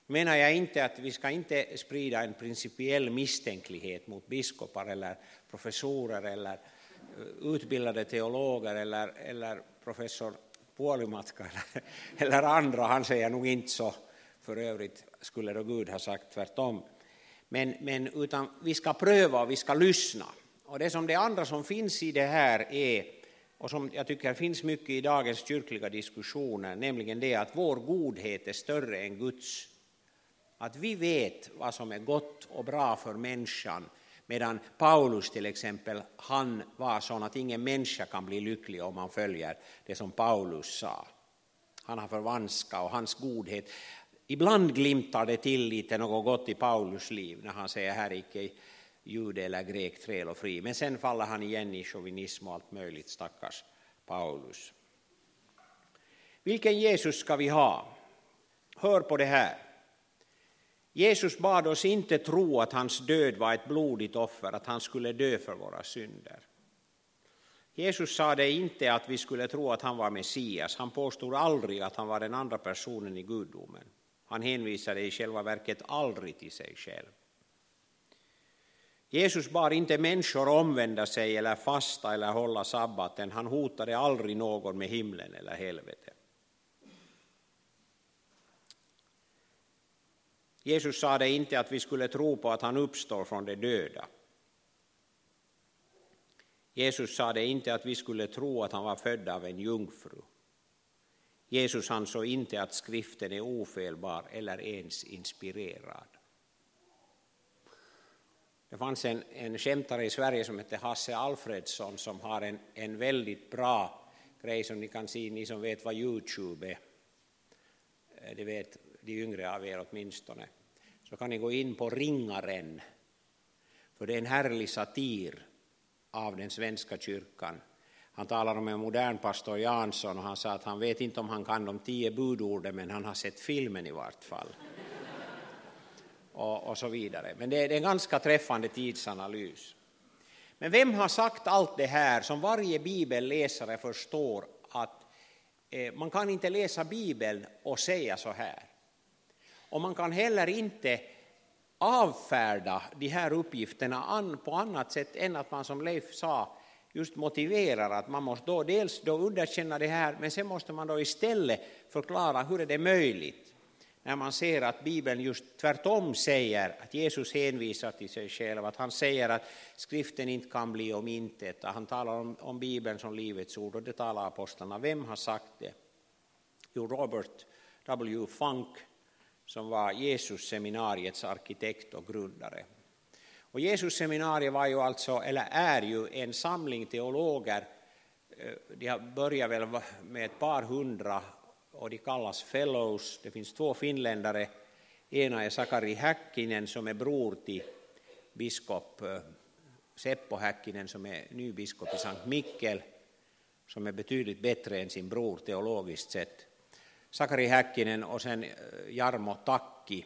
Menar jag inte att vi ska inte sprida en principiell misstänklighet mot biskopar eller professorer eller eh, utbildade teologer eller, eller professor Puolimatka eller, eller andra, han säger nog inte så för övrigt skulle då Gud ha sagt tvärtom. Men, men utan vi ska pröva och vi ska lyssna. Och det som det andra som finns i det här är, och som jag tycker finns mycket i dagens kyrkliga diskussioner, nämligen det att vår godhet är större än Guds. Att vi vet vad som är gott och bra för människan, medan Paulus till exempel, han var sån att ingen människa kan bli lycklig om man följer det som Paulus sa. Han har förvanskat och hans godhet, Ibland glimtar det till lite något gott i Paulus liv när han säger här icke jude eller grek, träl och fri. Men sen faller han igen i chauvinism och allt möjligt, stackars Paulus. Vilken Jesus ska vi ha? Hör på det här. Jesus bad oss inte tro att hans död var ett blodigt offer, att han skulle dö för våra synder. Jesus sa det inte att vi skulle tro att han var Messias, han påstod aldrig att han var den andra personen i gudomen. Han hänvisade i själva verket aldrig till sig själv. Jesus bar inte människor omvända sig eller fasta eller hålla sabbaten. Han hotade aldrig någon med himlen eller helvetet. Jesus sade inte att vi skulle tro på att han uppstår från de döda. Jesus sade inte att vi skulle tro att han var född av en jungfru. Jesus ansåg inte att skriften är ofelbar eller ens inspirerad. Det fanns en, en skämtare i Sverige som hette Hasse Alfredsson som har en, en väldigt bra grej som ni kan se, ni som vet vad Youtube är. Eh, det vet de yngre av er åtminstone. Så kan ni gå in på Ringaren, för det är en härlig satir av den svenska kyrkan han talar om en modern pastor Jansson och han sa att han vet inte om han kan de tio budorden men han har sett filmen i vart fall. Och, och så vidare. Men det är, det är en ganska träffande tidsanalys. Men vem har sagt allt det här som varje bibelläsare förstår att eh, man kan inte läsa bibeln och säga så här. Och man kan heller inte avfärda de här uppgifterna an, på annat sätt än att man som Leif sa just motiverar att man måste då dels då underkänna det här, men sen måste man då istället förklara hur är det möjligt. när man ser att Bibeln just tvärtom säger att Jesus hänvisar till sig själv, att han säger att skriften inte kan bli om intet, han talar om, om Bibeln som livets ord och det talar apostlarna. Vem har sagt det? Jo, Robert W. Funk som var Jesus-seminariets arkitekt och grundare. Och Jesus seminarium var ju alltså, eller är ju en samling teologer, eh, de börjar väl med ett par hundra och de kallas fellows. Det finns två finländare, ena är Sakari Häkkinen som är bror till biskop eh, Seppo Häkkinen som är ny biskop i Sankt Mikkel, som är betydligt bättre än sin bror teologiskt sett. Sakari Häkkinen och sen eh, Jarmo Takki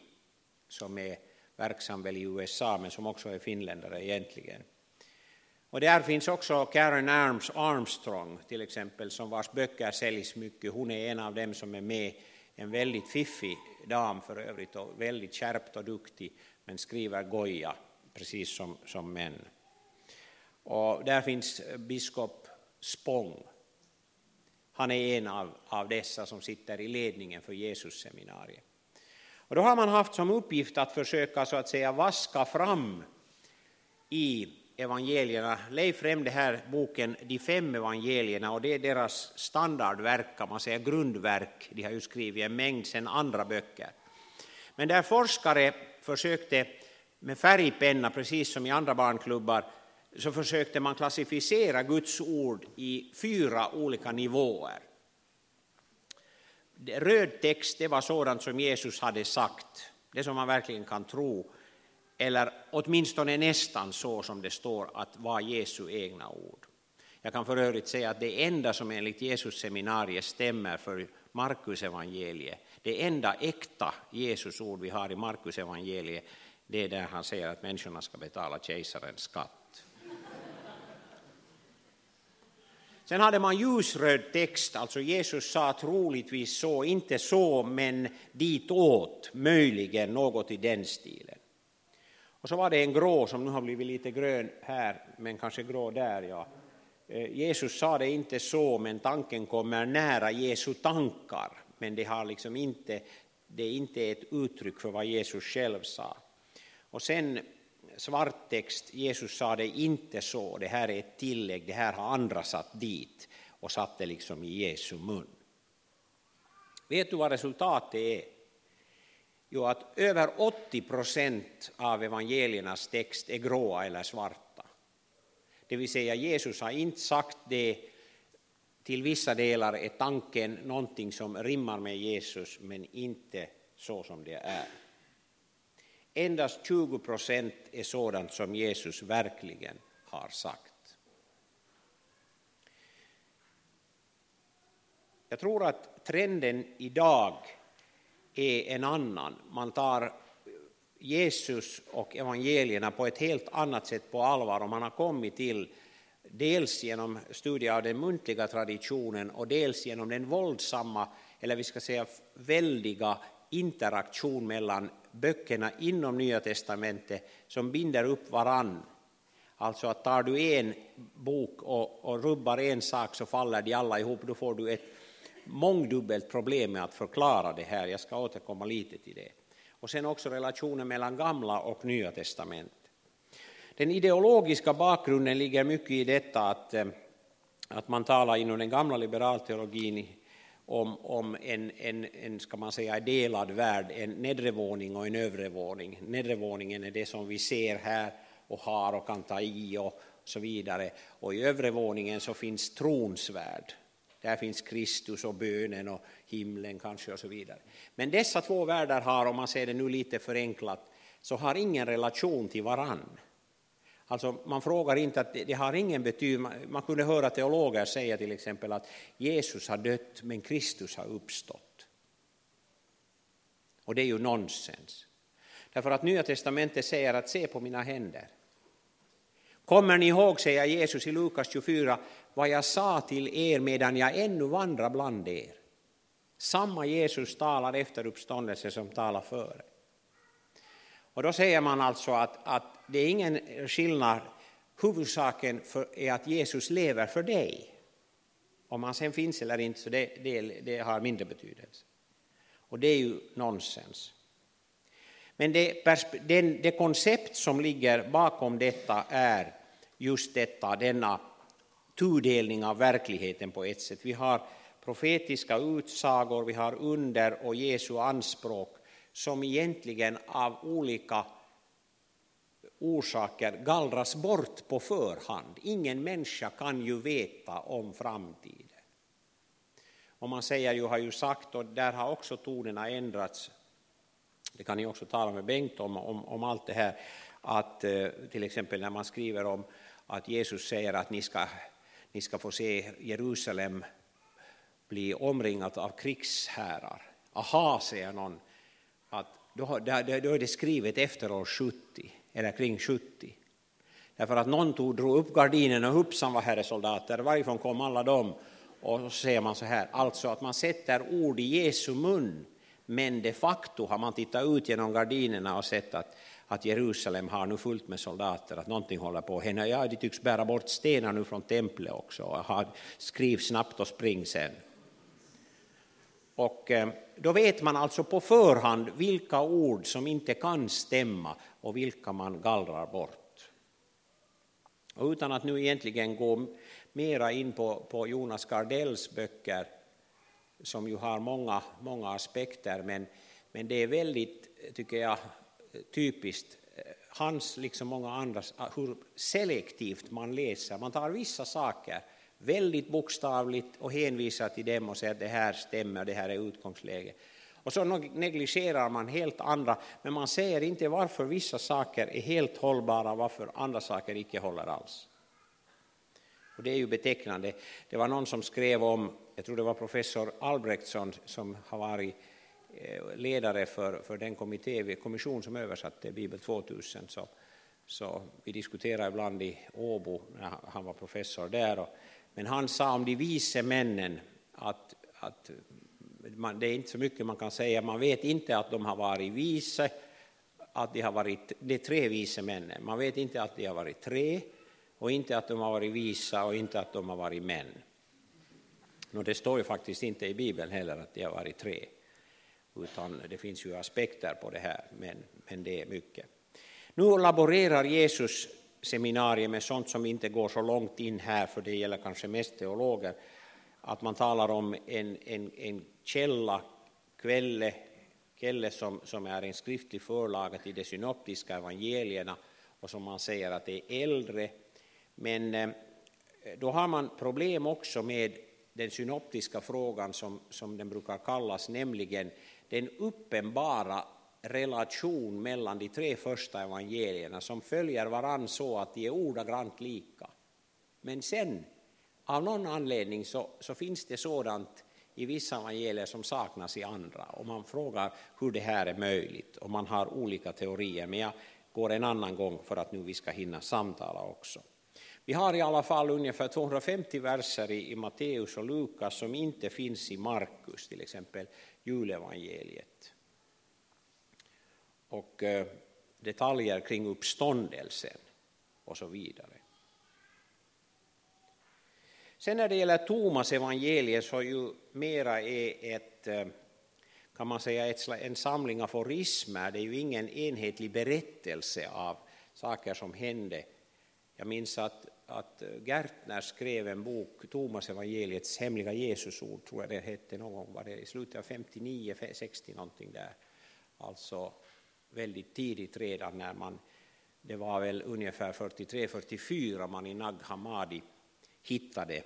som är verksam väl i USA men som också är finländare egentligen. Och där finns också Karen Arms Armstrong till exempel som vars böcker säljs mycket. Hon är en av dem som är med, en väldigt fiffig dam för övrigt och väldigt skärpt och duktig men skriver goja precis som, som män. Och där finns biskop Spång han är en av, av dessa som sitter i ledningen för Jesusseminariet. Och då har man haft som uppgift att försöka så att säga vaska fram i evangelierna. Leif nämnde här boken De fem evangelierna och det är deras standardverk, kan man säga, grundverk. De har ju skrivit en mängd sen andra böcker. Men där forskare försökte med färgpenna, precis som i andra barnklubbar, så försökte man klassificera Guds ord i fyra olika nivåer. Röd text det var sådant som Jesus hade sagt, det som man verkligen kan tro, eller åtminstone nästan så som det står att vara Jesu egna ord. Jag kan för övrigt säga att det enda som enligt Jesus seminariet stämmer för Markus evangeliet, det enda äkta Jesus ord vi har i Markus evangeliet, det är där han säger att människorna ska betala kejsarens skatt. Sen hade man ljusröd text, alltså Jesus sa troligtvis så, inte så, men ditåt, möjligen något i den stilen. Och så var det en grå som nu har blivit lite grön här, men kanske grå där, ja. Eh, Jesus sa det inte så, men tanken kommer nära Jesu tankar, men det, har liksom inte, det är inte ett uttryck för vad Jesus själv sa. Och sen svart text, Jesus sa det inte så, det här är ett tillägg, det här har andra satt dit och satt det liksom i Jesu mun. Vet du vad resultatet är? Jo, att över 80 procent av evangeliernas text är gråa eller svarta. Det vill säga, Jesus har inte sagt det, till vissa delar är tanken någonting som rimmar med Jesus, men inte så som det är. Endast 20 procent är sådant som Jesus verkligen har sagt. Jag tror att trenden idag är en annan. Man tar Jesus och evangelierna på ett helt annat sätt på allvar och man har kommit till dels genom studier av den muntliga traditionen och dels genom den våldsamma, eller vi ska säga väldiga interaktion mellan böckerna inom Nya testamentet som binder upp varann. Alltså att tar du en bok och, och rubbar en sak så faller de alla ihop, då får du ett mångdubbelt problem med att förklara det här. Jag ska återkomma lite till det. Och sen också relationen mellan gamla och nya testament. Den ideologiska bakgrunden ligger mycket i detta att, eh, att man talar inom den gamla liberalteologin om, om en, en, en, ska man säga, delad värld, en nedre våning och en övre våning. Nedre våningen är det som vi ser här och har och kan ta i och så vidare. Och i övre våningen så finns trons värld. Där finns Kristus och bönen och himlen kanske och så vidare. Men dessa två världar har, om man ser det nu lite förenklat, så har ingen relation till varann. Alltså man frågar inte att det, har ingen betydelse. Man, man kunde höra teologer säga till exempel att Jesus har dött men Kristus har uppstått. Och det är ju nonsens. Därför att Nya testamentet säger att se på mina händer. Kommer ni ihåg, säger Jesus i Lukas 24, vad jag sa till er medan jag ännu vandrar bland er? Samma Jesus talar efter uppståndelse som talar före. Och då säger man alltså att, att det är ingen skillnad, huvudsaken för, är att Jesus lever för dig. Om han sen finns eller inte, så det, det, det har mindre betydelse. Och det är ju nonsens. Men det, den, det koncept som ligger bakom detta är just detta, denna tudelning av verkligheten på ett sätt. Vi har profetiska utsagor, vi har under och Jesu anspråk som egentligen av olika orsaker gallras bort på förhand. Ingen människa kan ju veta om framtiden. Och man säger ju, har ju sagt, och där har också tonerna ändrats, det kan ni också tala med Bengt om, om, om allt det här, att eh, till exempel när man skriver om att Jesus säger att ni ska, ni ska få se Jerusalem bli omringat av krigshärar. Aha, säger någon, då, då, då är det skrivet efter år 70, eller kring 70. Därför att någon tog, drog upp gardinerna och hoppsan var herresoldater, varifrån kom alla dem? Och så säger man så här, alltså att man sätter ord i Jesu mun, men de facto har man tittat ut genom gardinerna och sett att, att Jerusalem har nu fullt med soldater, att någonting håller på att hända. Ja, de tycks bära bort stenar nu från templet också, och har, skriv snabbt och spring sen. Och eh, då vet man alltså på förhand vilka ord som inte kan stämma och vilka man gallrar bort. Och utan att nu egentligen gå mera in på, på Jonas Gardells böcker, som ju har många, många aspekter, men, men det är väldigt, tycker jag, typiskt eh, hans, liksom många andras, hur selektivt man läser. Man tar vissa saker väldigt bokstavligt och hänvisar till dem och säger att det här stämmer, det här är utgångsläget. Och så negligerar man helt andra, men man säger inte varför vissa saker är helt hållbara och varför andra saker icke håller alls. Och det är ju betecknande. Det var någon som skrev om, jag tror det var professor Albrektsson som har varit eh, ledare för, för den kommitté, kommission som översatte Bibel 2000, så, så vi diskuterade ibland i Åbo när han var professor där, och men han sa om de vise männen att, att man, det är inte så mycket man kan säga, man vet inte att de har varit vise, att de har varit de tre vise männen. Man vet inte att de har varit tre, och inte att de har varit visa och inte att de har varit män. Och det står ju faktiskt inte i Bibeln heller att de har varit tre, utan det finns ju aspekter på det här, men, men det är mycket. Nu laborerar Jesus seminarier med sånt som inte går så långt in här, för det gäller kanske mest teologer, att man talar om en, en, en källa, Kvelle, Kelle som, som är en skriftlig förlaga till de synoptiska evangelierna och som man säger att det är äldre. Men eh, då har man problem också med den synoptiska frågan som, som den brukar kallas, nämligen den uppenbara relation mellan de tre första evangelierna som följer varann så att de är ordagrant lika. Men sen, av någon anledning, så, så finns det sådant i vissa evangelier som saknas i andra. Och man frågar hur det här är möjligt och man har olika teorier. Men jag går en annan gång för att nu vi ska hinna samtala också. Vi har i alla fall ungefär 250 verser i, i Matteus och Lukas som inte finns i Markus, till exempel julevangeliet och eh, detaljer kring uppståndelsen och så vidare. Sen när det gäller Tomas evangeliet så ju mera är ett, eh, kan man säga, ett, en samling aforismer, det är ju ingen enhetlig berättelse av saker som hände. Jag minns att, att Gertner skrev en bok, Tomas evangeliets hemliga Jesusord, tror jag det hette någon gång, var det i slutet av 59, 60 någonting där. Alltså väldigt tidigt redan när man, det var väl ungefär 43-44 man i Nag Hammadi hittade,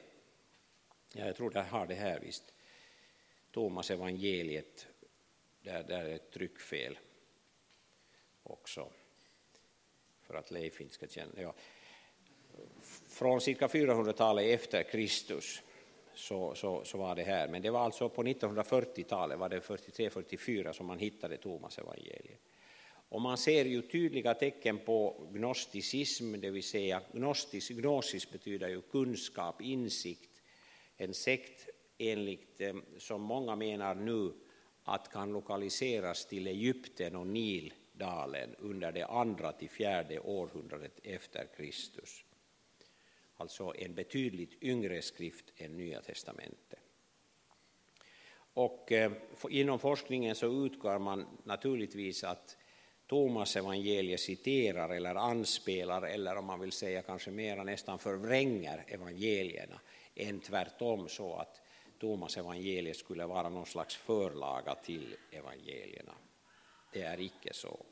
ja, jag tror jag har det här visst, Thomas evangeliet, där, där är ett tryckfel också, för att Leif inte ska känna, ja. Från cirka 400-talet efter Kristus så, så, så, var det här, men det var alltså på 1940-talet, var det 43-44 som man hittade Thomas evangeliet. Och man ser ju tydliga tecken på gnosticism, det vill säga gnostis, gnosis betyder ju kunskap, insikt, en sekt enligt eh, som många menar nu att kan lokaliseras till Egypten och Nildalen under det andra till fjärde århundradet efter Kristus. Alltså en betydligt yngre skrift än Nya testamentet. Och eh, inom forskningen så utgår man naturligtvis att Thomas evangeliet citerar eller anspelar eller om man vill säga kanske mera nästan förvränger evangelierna än tvärtom så att Thomas evangeliet skulle vara någon slags förlaga till evangelierna. Det är icke så.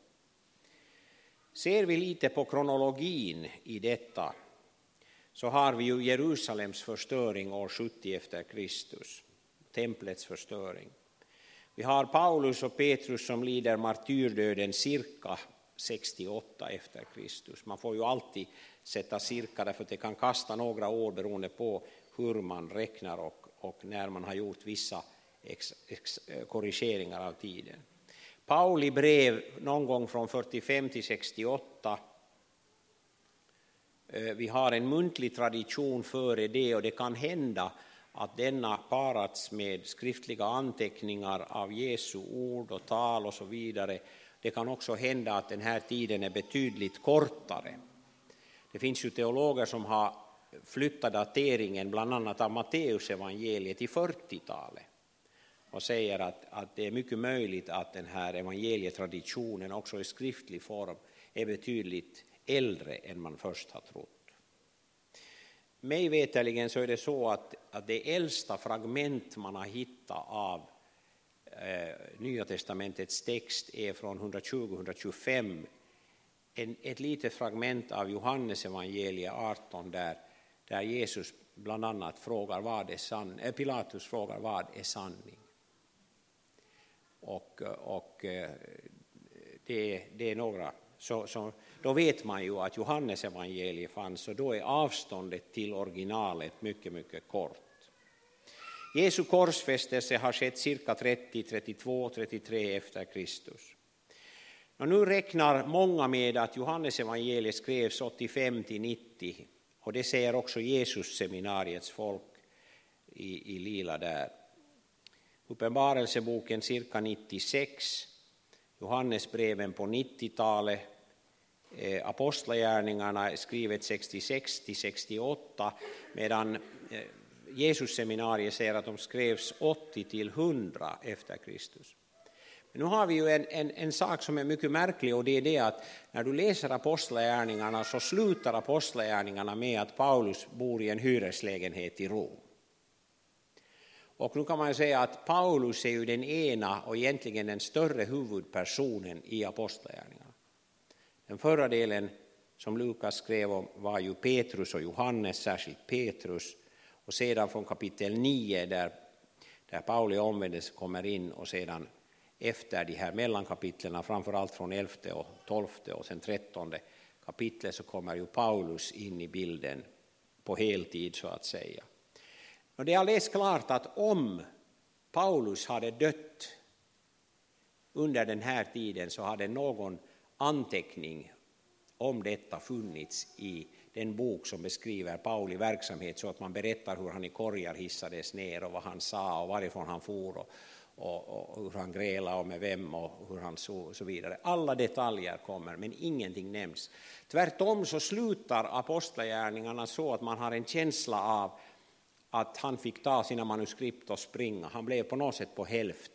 Ser vi lite på kronologin i detta så har vi ju Jerusalems förstöring år 70 efter Kristus, templets förstöring. Vi har Paulus och Petrus som lider martyrdöden cirka 68 efter Kristus. Man får ju alltid sätta cirka därför att det kan kasta några år beroende på hur man räknar och, och när man har gjort vissa ex, ex, eh, korrigeringar av tiden. Pauli brev någon gång från 45 till 68. Eh, vi har en muntlig tradition före det och det kan hända att denna parats med skriftliga anteckningar av Jesu ord och tal och så vidare. Det kan också hända att den här tiden är betydligt kortare. Det finns ju teologer som har flyttat dateringen bland annat av Matteusevangeliet till 40-talet och säger att, att det är mycket möjligt att den här evangelietraditionen också i skriftlig form är betydligt äldre än man först har trott. Mig veterligen så är det så att, att det äldsta fragment man har hittat av eh, Nya testamentets text är från 120-125, ett litet fragment av Johannes evangeliet 18 där, där Jesus bland annat frågar vad är sann, eh, Pilatus frågar vad är sanning. Och, och eh, det, det är några så, så, då vet man ju att Johannes evangeliet fanns och då är avståndet till originalet mycket, mycket kort. Jesu korsfästelse har skett cirka 30, 32, 33 efter Kristus. Och nu räknar många med att Johannes evangeliet skrevs 85 till 90 och det säger också Jesus seminariets folk i, i lila där. Uppenbarelseboken cirka 96 Johannesbreven på 90-talet, Eh, apostlagärningarna skrivet 66 till 68, medan eh, Jesusseminariet säger att de skrevs 80 till 100 efter Kristus. Men nu har vi ju en, en, en, sak som är mycket märklig och det är det att när du läser Apostlagärningarna så slutar Apostlagärningarna med att Paulus bor i en hyreslägenhet i Rom. Och nu kan man säga att Paulus är ju den ena och egentligen den större huvudpersonen i Apostlagärningarna. Den förra delen som Lukas skrev om var ju Petrus och Johannes, särskilt Petrus, och sedan från kapitel 9 där, där Pauli omvändelse kommer in och sedan efter de här mellankapitlen, framförallt från 11 och 12 och sen 13 kapitlet så kommer ju Paulus in i bilden på heltid så att säga. Och det är alldeles klart att om Paulus hade dött under den här tiden så hade någon anteckning om detta funnits i den bok som beskriver Pauli verksamhet så att man berättar hur han i korgar hissades ner och vad han sa och varifrån han for och, och, och hur han grälade och med vem och hur han så, och så vidare. Alla detaljer kommer men ingenting nämns. Tvärtom så slutar apostlagärningarna så att man har en känsla av att han fick ta sina manuskript och springa. Han blev på något sätt på hälft.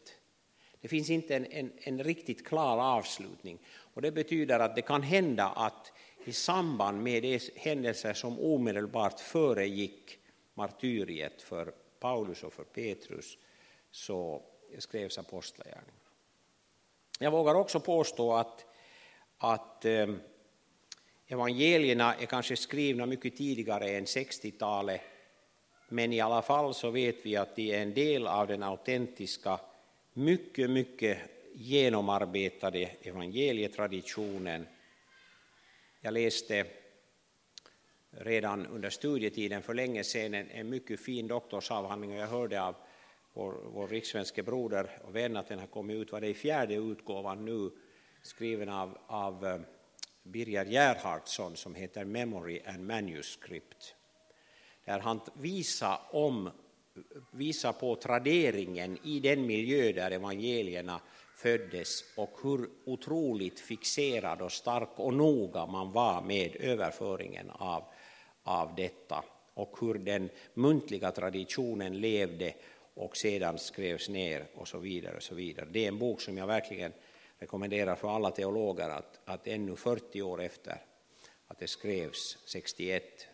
Det finns inte en, en, en, riktigt klar avslutning. Och det betyder att det kan hända att i samband med de händelser som omedelbart föregick martyriet för Paulus och för Petrus så skrevs apostlagärningarna. Jag vågar också påstå att, att eh, evangelierna är kanske skrivna mycket tidigare än 60-talet men i alla fall så vet vi att det är en del av den autentiska, mycket, mycket genomarbetade evangelietraditionen. Jag läste redan under studietiden för länge sedan en, mycket fin doktorsavhandling och jag hörde av vår, vår rikssvenske broder och vän att den har kommit ut, var det i fjärde utgåvan nu, skriven av, av eh, Birger Gerhardsson som heter Memory and Manuscript där han visar, om, visar på traderingen i den miljö där evangelierna föddes och hur otroligt fixerad och stark och noga man var med överföringen av, av detta och hur den muntliga traditionen levde och sedan skrevs ner och så vidare. Och så vidare. Det är en bok som jag verkligen rekommenderar för alla teologer att, att ännu 40 år efter att det skrevs 61,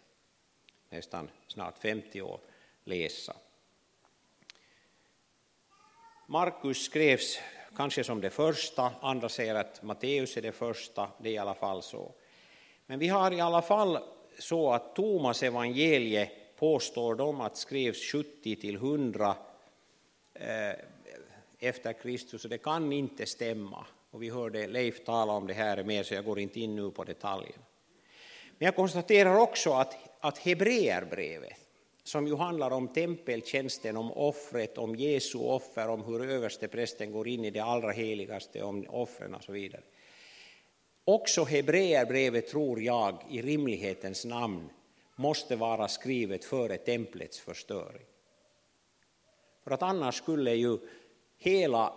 nästan snart 50 år, läsa. Markus skrevs kanske som det första, andra säger att Matteus är det första, det är i alla fall så. Men vi har i alla fall så att Thomas evangelie påstår de att skrevs 70 till 100 eh, efter Kristus, och det kan inte stämma. Och vi hörde Leif tala om det här mer, så jag går inte in nu på detaljerna. Men jag konstaterar också att, att Hebreerbrevet, som ju handlar om tempeltjänsten, om offret, om Jesu offer, om hur översteprästen går in i det allra heligaste, om offren och så vidare. Också Hebreerbrevet, tror jag, i rimlighetens namn måste vara skrivet före templets förstöring. För att annars skulle ju hela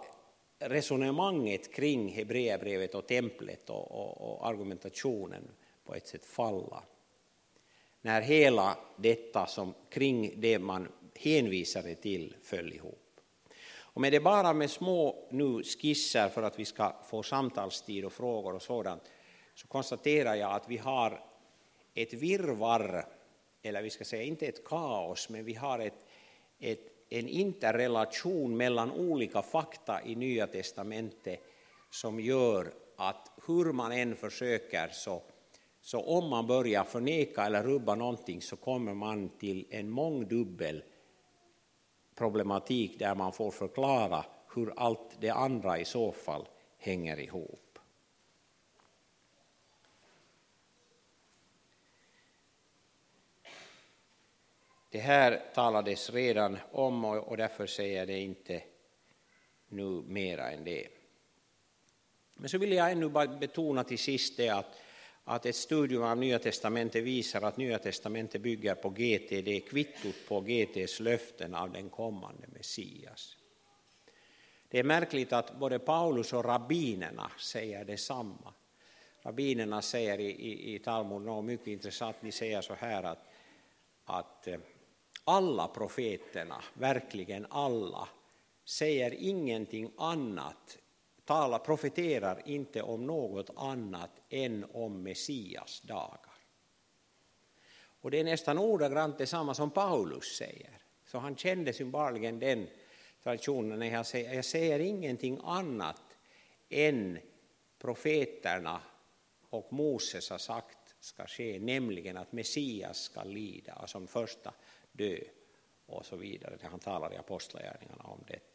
resonemanget kring Hebreerbrevet och templet och, och, och, argumentationen på ett sätt falla. När hela detta som kring det man hänvisade till föll ihop. Och med det bara med små nu skisser för att vi ska få samtalstid och frågor och sådant så konstaterar jag att vi har ett virvar, eller vi ska säga inte ett kaos, men vi har ett, ett, en interrelation mellan olika fakta i Nya testamentet som gör att hur man än försöker så, så om man börjar förneka eller rubba någonting så kommer man till en mångdubbel problematik där man får förklara hur allt det andra i så fall hänger ihop. Det här talades redan om och därför säger jag det inte nu mera än det. Men så vill jag ännu bara betona till sist det att, att ett studium av Nya Testamentet visar att Nya Testamentet bygger på GT, det är kvittot på GTs löften av den kommande Messias. Det är märkligt att både Paulus och rabbinerna säger detsamma. Rabbinerna säger i, i, i Talmud något mycket intressant, de säger så här att, att eh, alla profeterna, verkligen alla, säger ingenting annat, talar, profeterar inte om något annat än om Messias dagar. Och det är nästan ordagrant detsamma som Paulus säger. Så han kände synbarligen den traditionen när jag säger, jag säger ingenting annat än profeterna och Moses har sagt ska ske, nämligen att Messias ska lida alltså och som första dö och så vidare. Han talar i Apostlagärningarna om detta.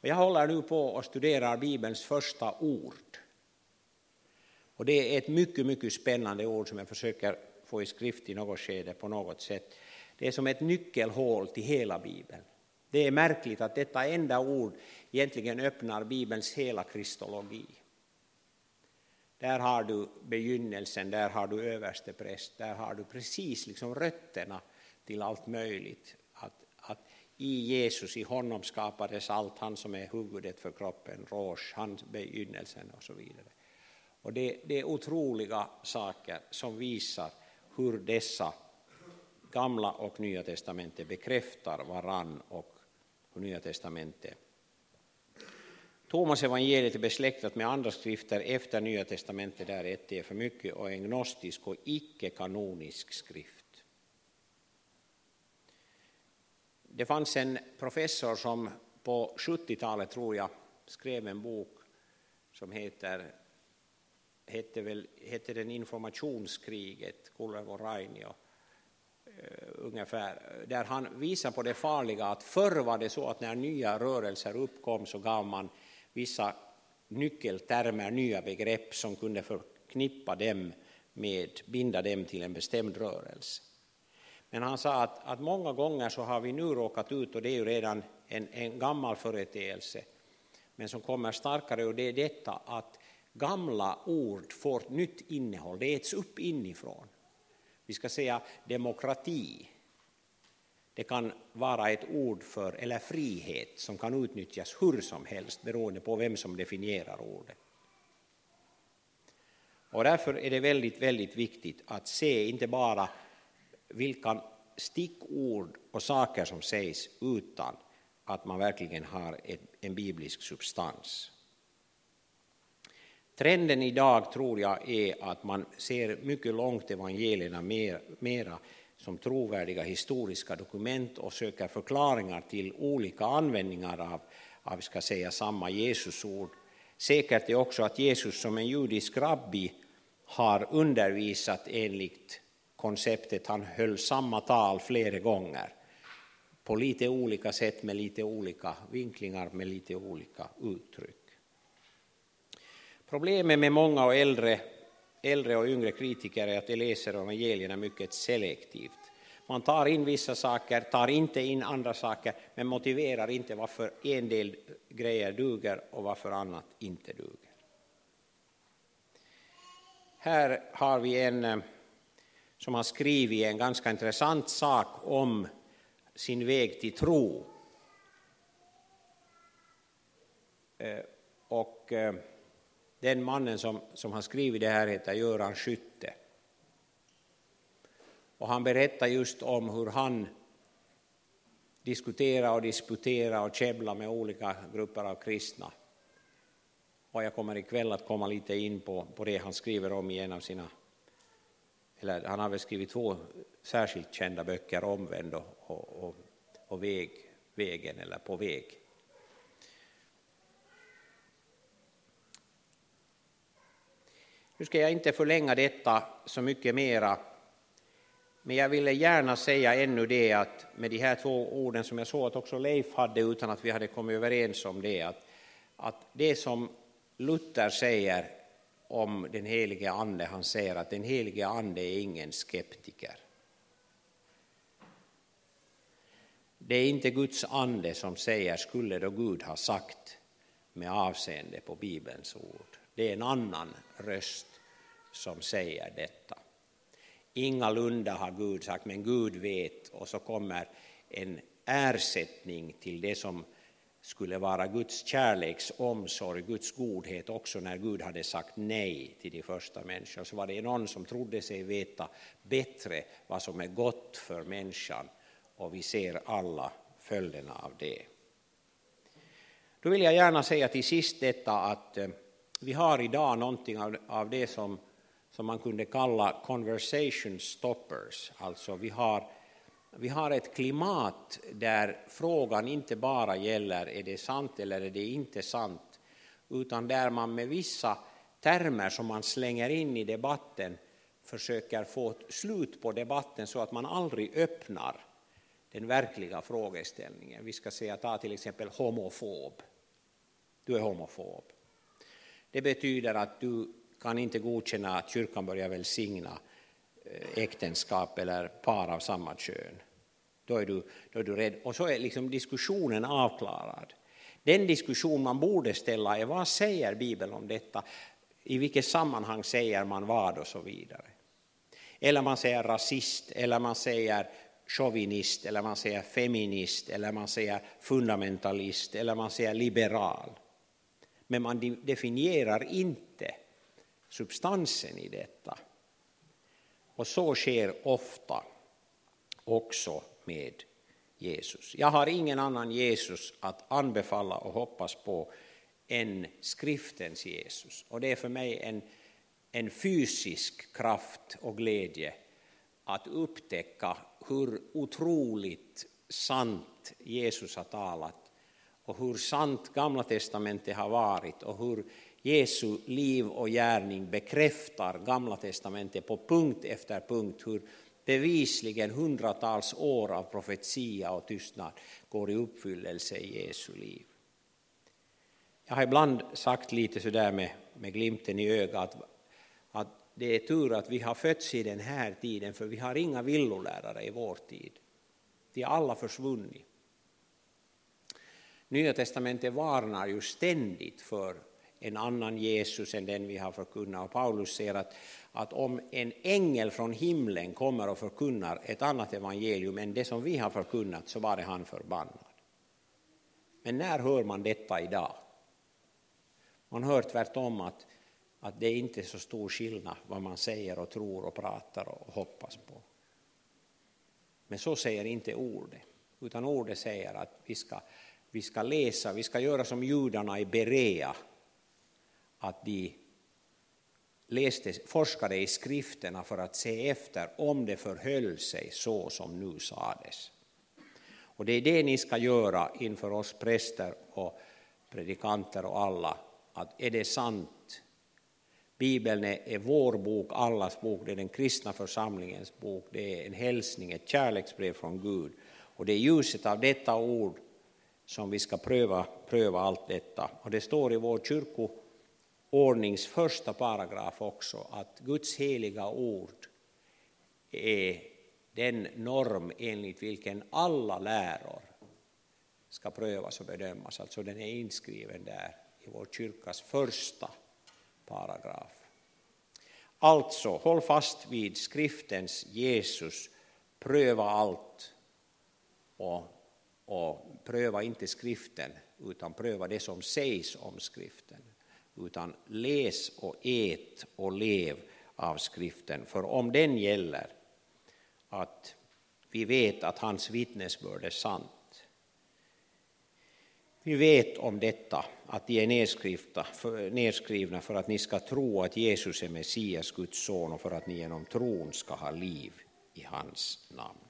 Och jag håller nu på och studerar Bibelns första ord. Och det är ett mycket, mycket spännande ord som jag försöker få i skrift i något skede på något sätt. Det är som ett nyckelhål till hela Bibeln. Det är märkligt att detta enda ord egentligen öppnar Bibelns hela kristologi. Där har du begynnelsen, där har du överstepräst, där har du precis liksom rötterna till allt möjligt. I Jesus, i honom skapades allt, han som är huvudet för kroppen, Rosh, han begynnelsen och så vidare. Och det, det är otroliga saker som visar hur dessa gamla och nya testamentet bekräftar varann och hur nya testamentet Thomas evangeliet är besläktat med andra skrifter efter Nya testamentet där ett är för mycket och en gnostisk och icke-kanonisk skrift. Det fanns en professor som på 70-talet, tror jag, skrev en bok som heter hette, väl, hette den Informationskriget, Kullervo Rainio, eh, ungefär, där han visar på det farliga att förr var det så att när nya rörelser uppkom så gav man vissa nyckeltermer, nya begrepp som kunde förknippa dem med, binda dem till en bestämd rörelse. Men han sa att, att många gånger så har vi nu råkat ut, och det är ju redan en, en gammal företeelse, men som kommer starkare, och det är detta att gamla ord får nytt innehåll, det äts upp inifrån. Vi ska säga demokrati, det kan vara ett ord för, eller frihet, som kan utnyttjas hur som helst beroende på vem som definierar ordet. Och därför är det väldigt, väldigt viktigt att se inte bara vilka stickord och saker som sägs utan att man verkligen har en biblisk substans. Trenden idag tror jag är att man ser mycket långt evangelierna mer, mera som trovärdiga historiska dokument och söker förklaringar till olika användningar av, av ska säga, samma Jesusord. Säkert är också att Jesus som en judisk rabbi har undervisat enligt konceptet, han höll samma tal flera gånger på lite olika sätt med lite olika vinklingar, med lite olika uttryck. Problemet med många och äldre, äldre och yngre kritiker är att de läser evangelierna mycket selektivt. Man tar in vissa saker, tar inte in andra saker, men motiverar inte varför en del grejer duger och varför annat inte duger. Här har vi en eh, som har skrivit en ganska intressant sak om sin väg till tro. Eh, och eh, den mannen som, som har skrivit det här heter Göran Skytte. Och han berättar just om hur han diskuterar och disputerar och käbblar med olika grupper av kristna. Och jag kommer ikväll att komma lite in på, på det han skriver om i en av sina, eller han har väl skrivit två särskilt kända böcker, Omvänd och, och, och, och väg, Vägen eller På väg. Nu ska jag inte förlänga detta så mycket mera, men jag ville gärna säga ännu det att med de här två orden som jag såg att också Leif hade utan att vi hade kommit överens om det, att, att det som Luther säger om den helige Ande, han säger att den helige Ande är ingen skeptiker. Det är inte Guds ande som säger skulle då Gud ha sagt med avseende på Bibelns ord. Det är en annan röst som säger detta. Ingalunda har Gud sagt, men Gud vet, och så kommer en ersättning till det som skulle vara Guds kärleks omsorg, Guds godhet också när Gud hade sagt nej till de första människorna. Så var det någon som trodde sig veta bättre vad som är gott för människan och vi ser alla följderna av det. Då vill jag gärna säga till sist detta att eh, vi har idag någonting av, av det som, som man kunde kalla conversation stoppers. Alltså vi har, vi har ett klimat där frågan inte bara gäller är det sant eller är det inte sant, utan där man med vissa termer som man slänger in i debatten försöker få slut på debatten så att man aldrig öppnar den verkliga frågeställningen. Vi ska säga, ta till exempel homofob. Du är homofob. Det betyder att du kan inte godkänna att kyrkan börjar välsigna eh, äktenskap eller par av samma kön. Då är du, då är du rädd. Och så är liksom diskussionen avklarad. Den diskussion man borde ställa är vad säger Bibeln om detta? I vilket sammanhang säger man vad och så vidare. Eller man säger rasist, eller man säger chauvinist, eller man säger feminist, eller man säger fundamentalist, eller man säger liberal men man definierar inte substansen i detta. Och så sker ofta också med Jesus. Jag har ingen annan Jesus att anbefalla och hoppas på än skriftens Jesus. Och det är för mig en, en fysisk kraft och glädje att upptäcka hur otroligt sant Jesus har talat och hur sant Gamla testamentet har varit och hur Jesu liv och gärning bekräftar Gamla testamentet på punkt efter punkt, hur bevisligen hundratals år av profetia och tystnad går i uppfyllelse i Jesu liv. Jag har ibland sagt lite sådär med, med glimten i ögat att, att det är tur att vi har fötts i den här tiden för vi har inga villolärare i vår tid. De har alla försvunnit. Nya testamentet varnar ju ständigt för en annan Jesus än den vi har förkunnat. Och Paulus säger att, att om en ängel från himlen kommer och förkunnar ett annat evangelium än det som vi har förkunnat så var det han förbannad. Men när hör man detta idag? Man hör tvärtom att, att det inte är så stor skillnad vad man säger och tror och pratar och hoppas på. Men så säger inte ordet, utan ordet säger att vi ska, vi ska läsa, vi ska göra som judarna i Berea, att de läste, forskade i skrifterna för att se efter om det förhöll sig så som nu sades. Och det är det ni ska göra inför oss präster och predikanter och alla, att är det sant? Bibeln är vår bok, allas bok, det är den kristna församlingens bok, det är en hälsning, ett kärleksbrev från Gud. Och det är ljuset av detta ord som vi ska pröva, pröva allt detta. Och det står i vår kyrko ordnings första paragraf också att Guds heliga ord är den norm enligt vilken alla läror ska prövas och bedömas. Alltså den är inskriven där i vår kyrkas första paragraf. Alltså, håll fast vid skriftens Jesus, pröva allt och, och pröva inte skriften utan pröva det som sägs om skriften. Utan läs och ät och lev av skriften, för om den gäller att vi vet att hans vittnesbörd är sant. Vi vet om detta, att de är nedskrivna för att ni ska tro att Jesus är Messias, Guds son, och för att ni genom tron ska ha liv i hans namn.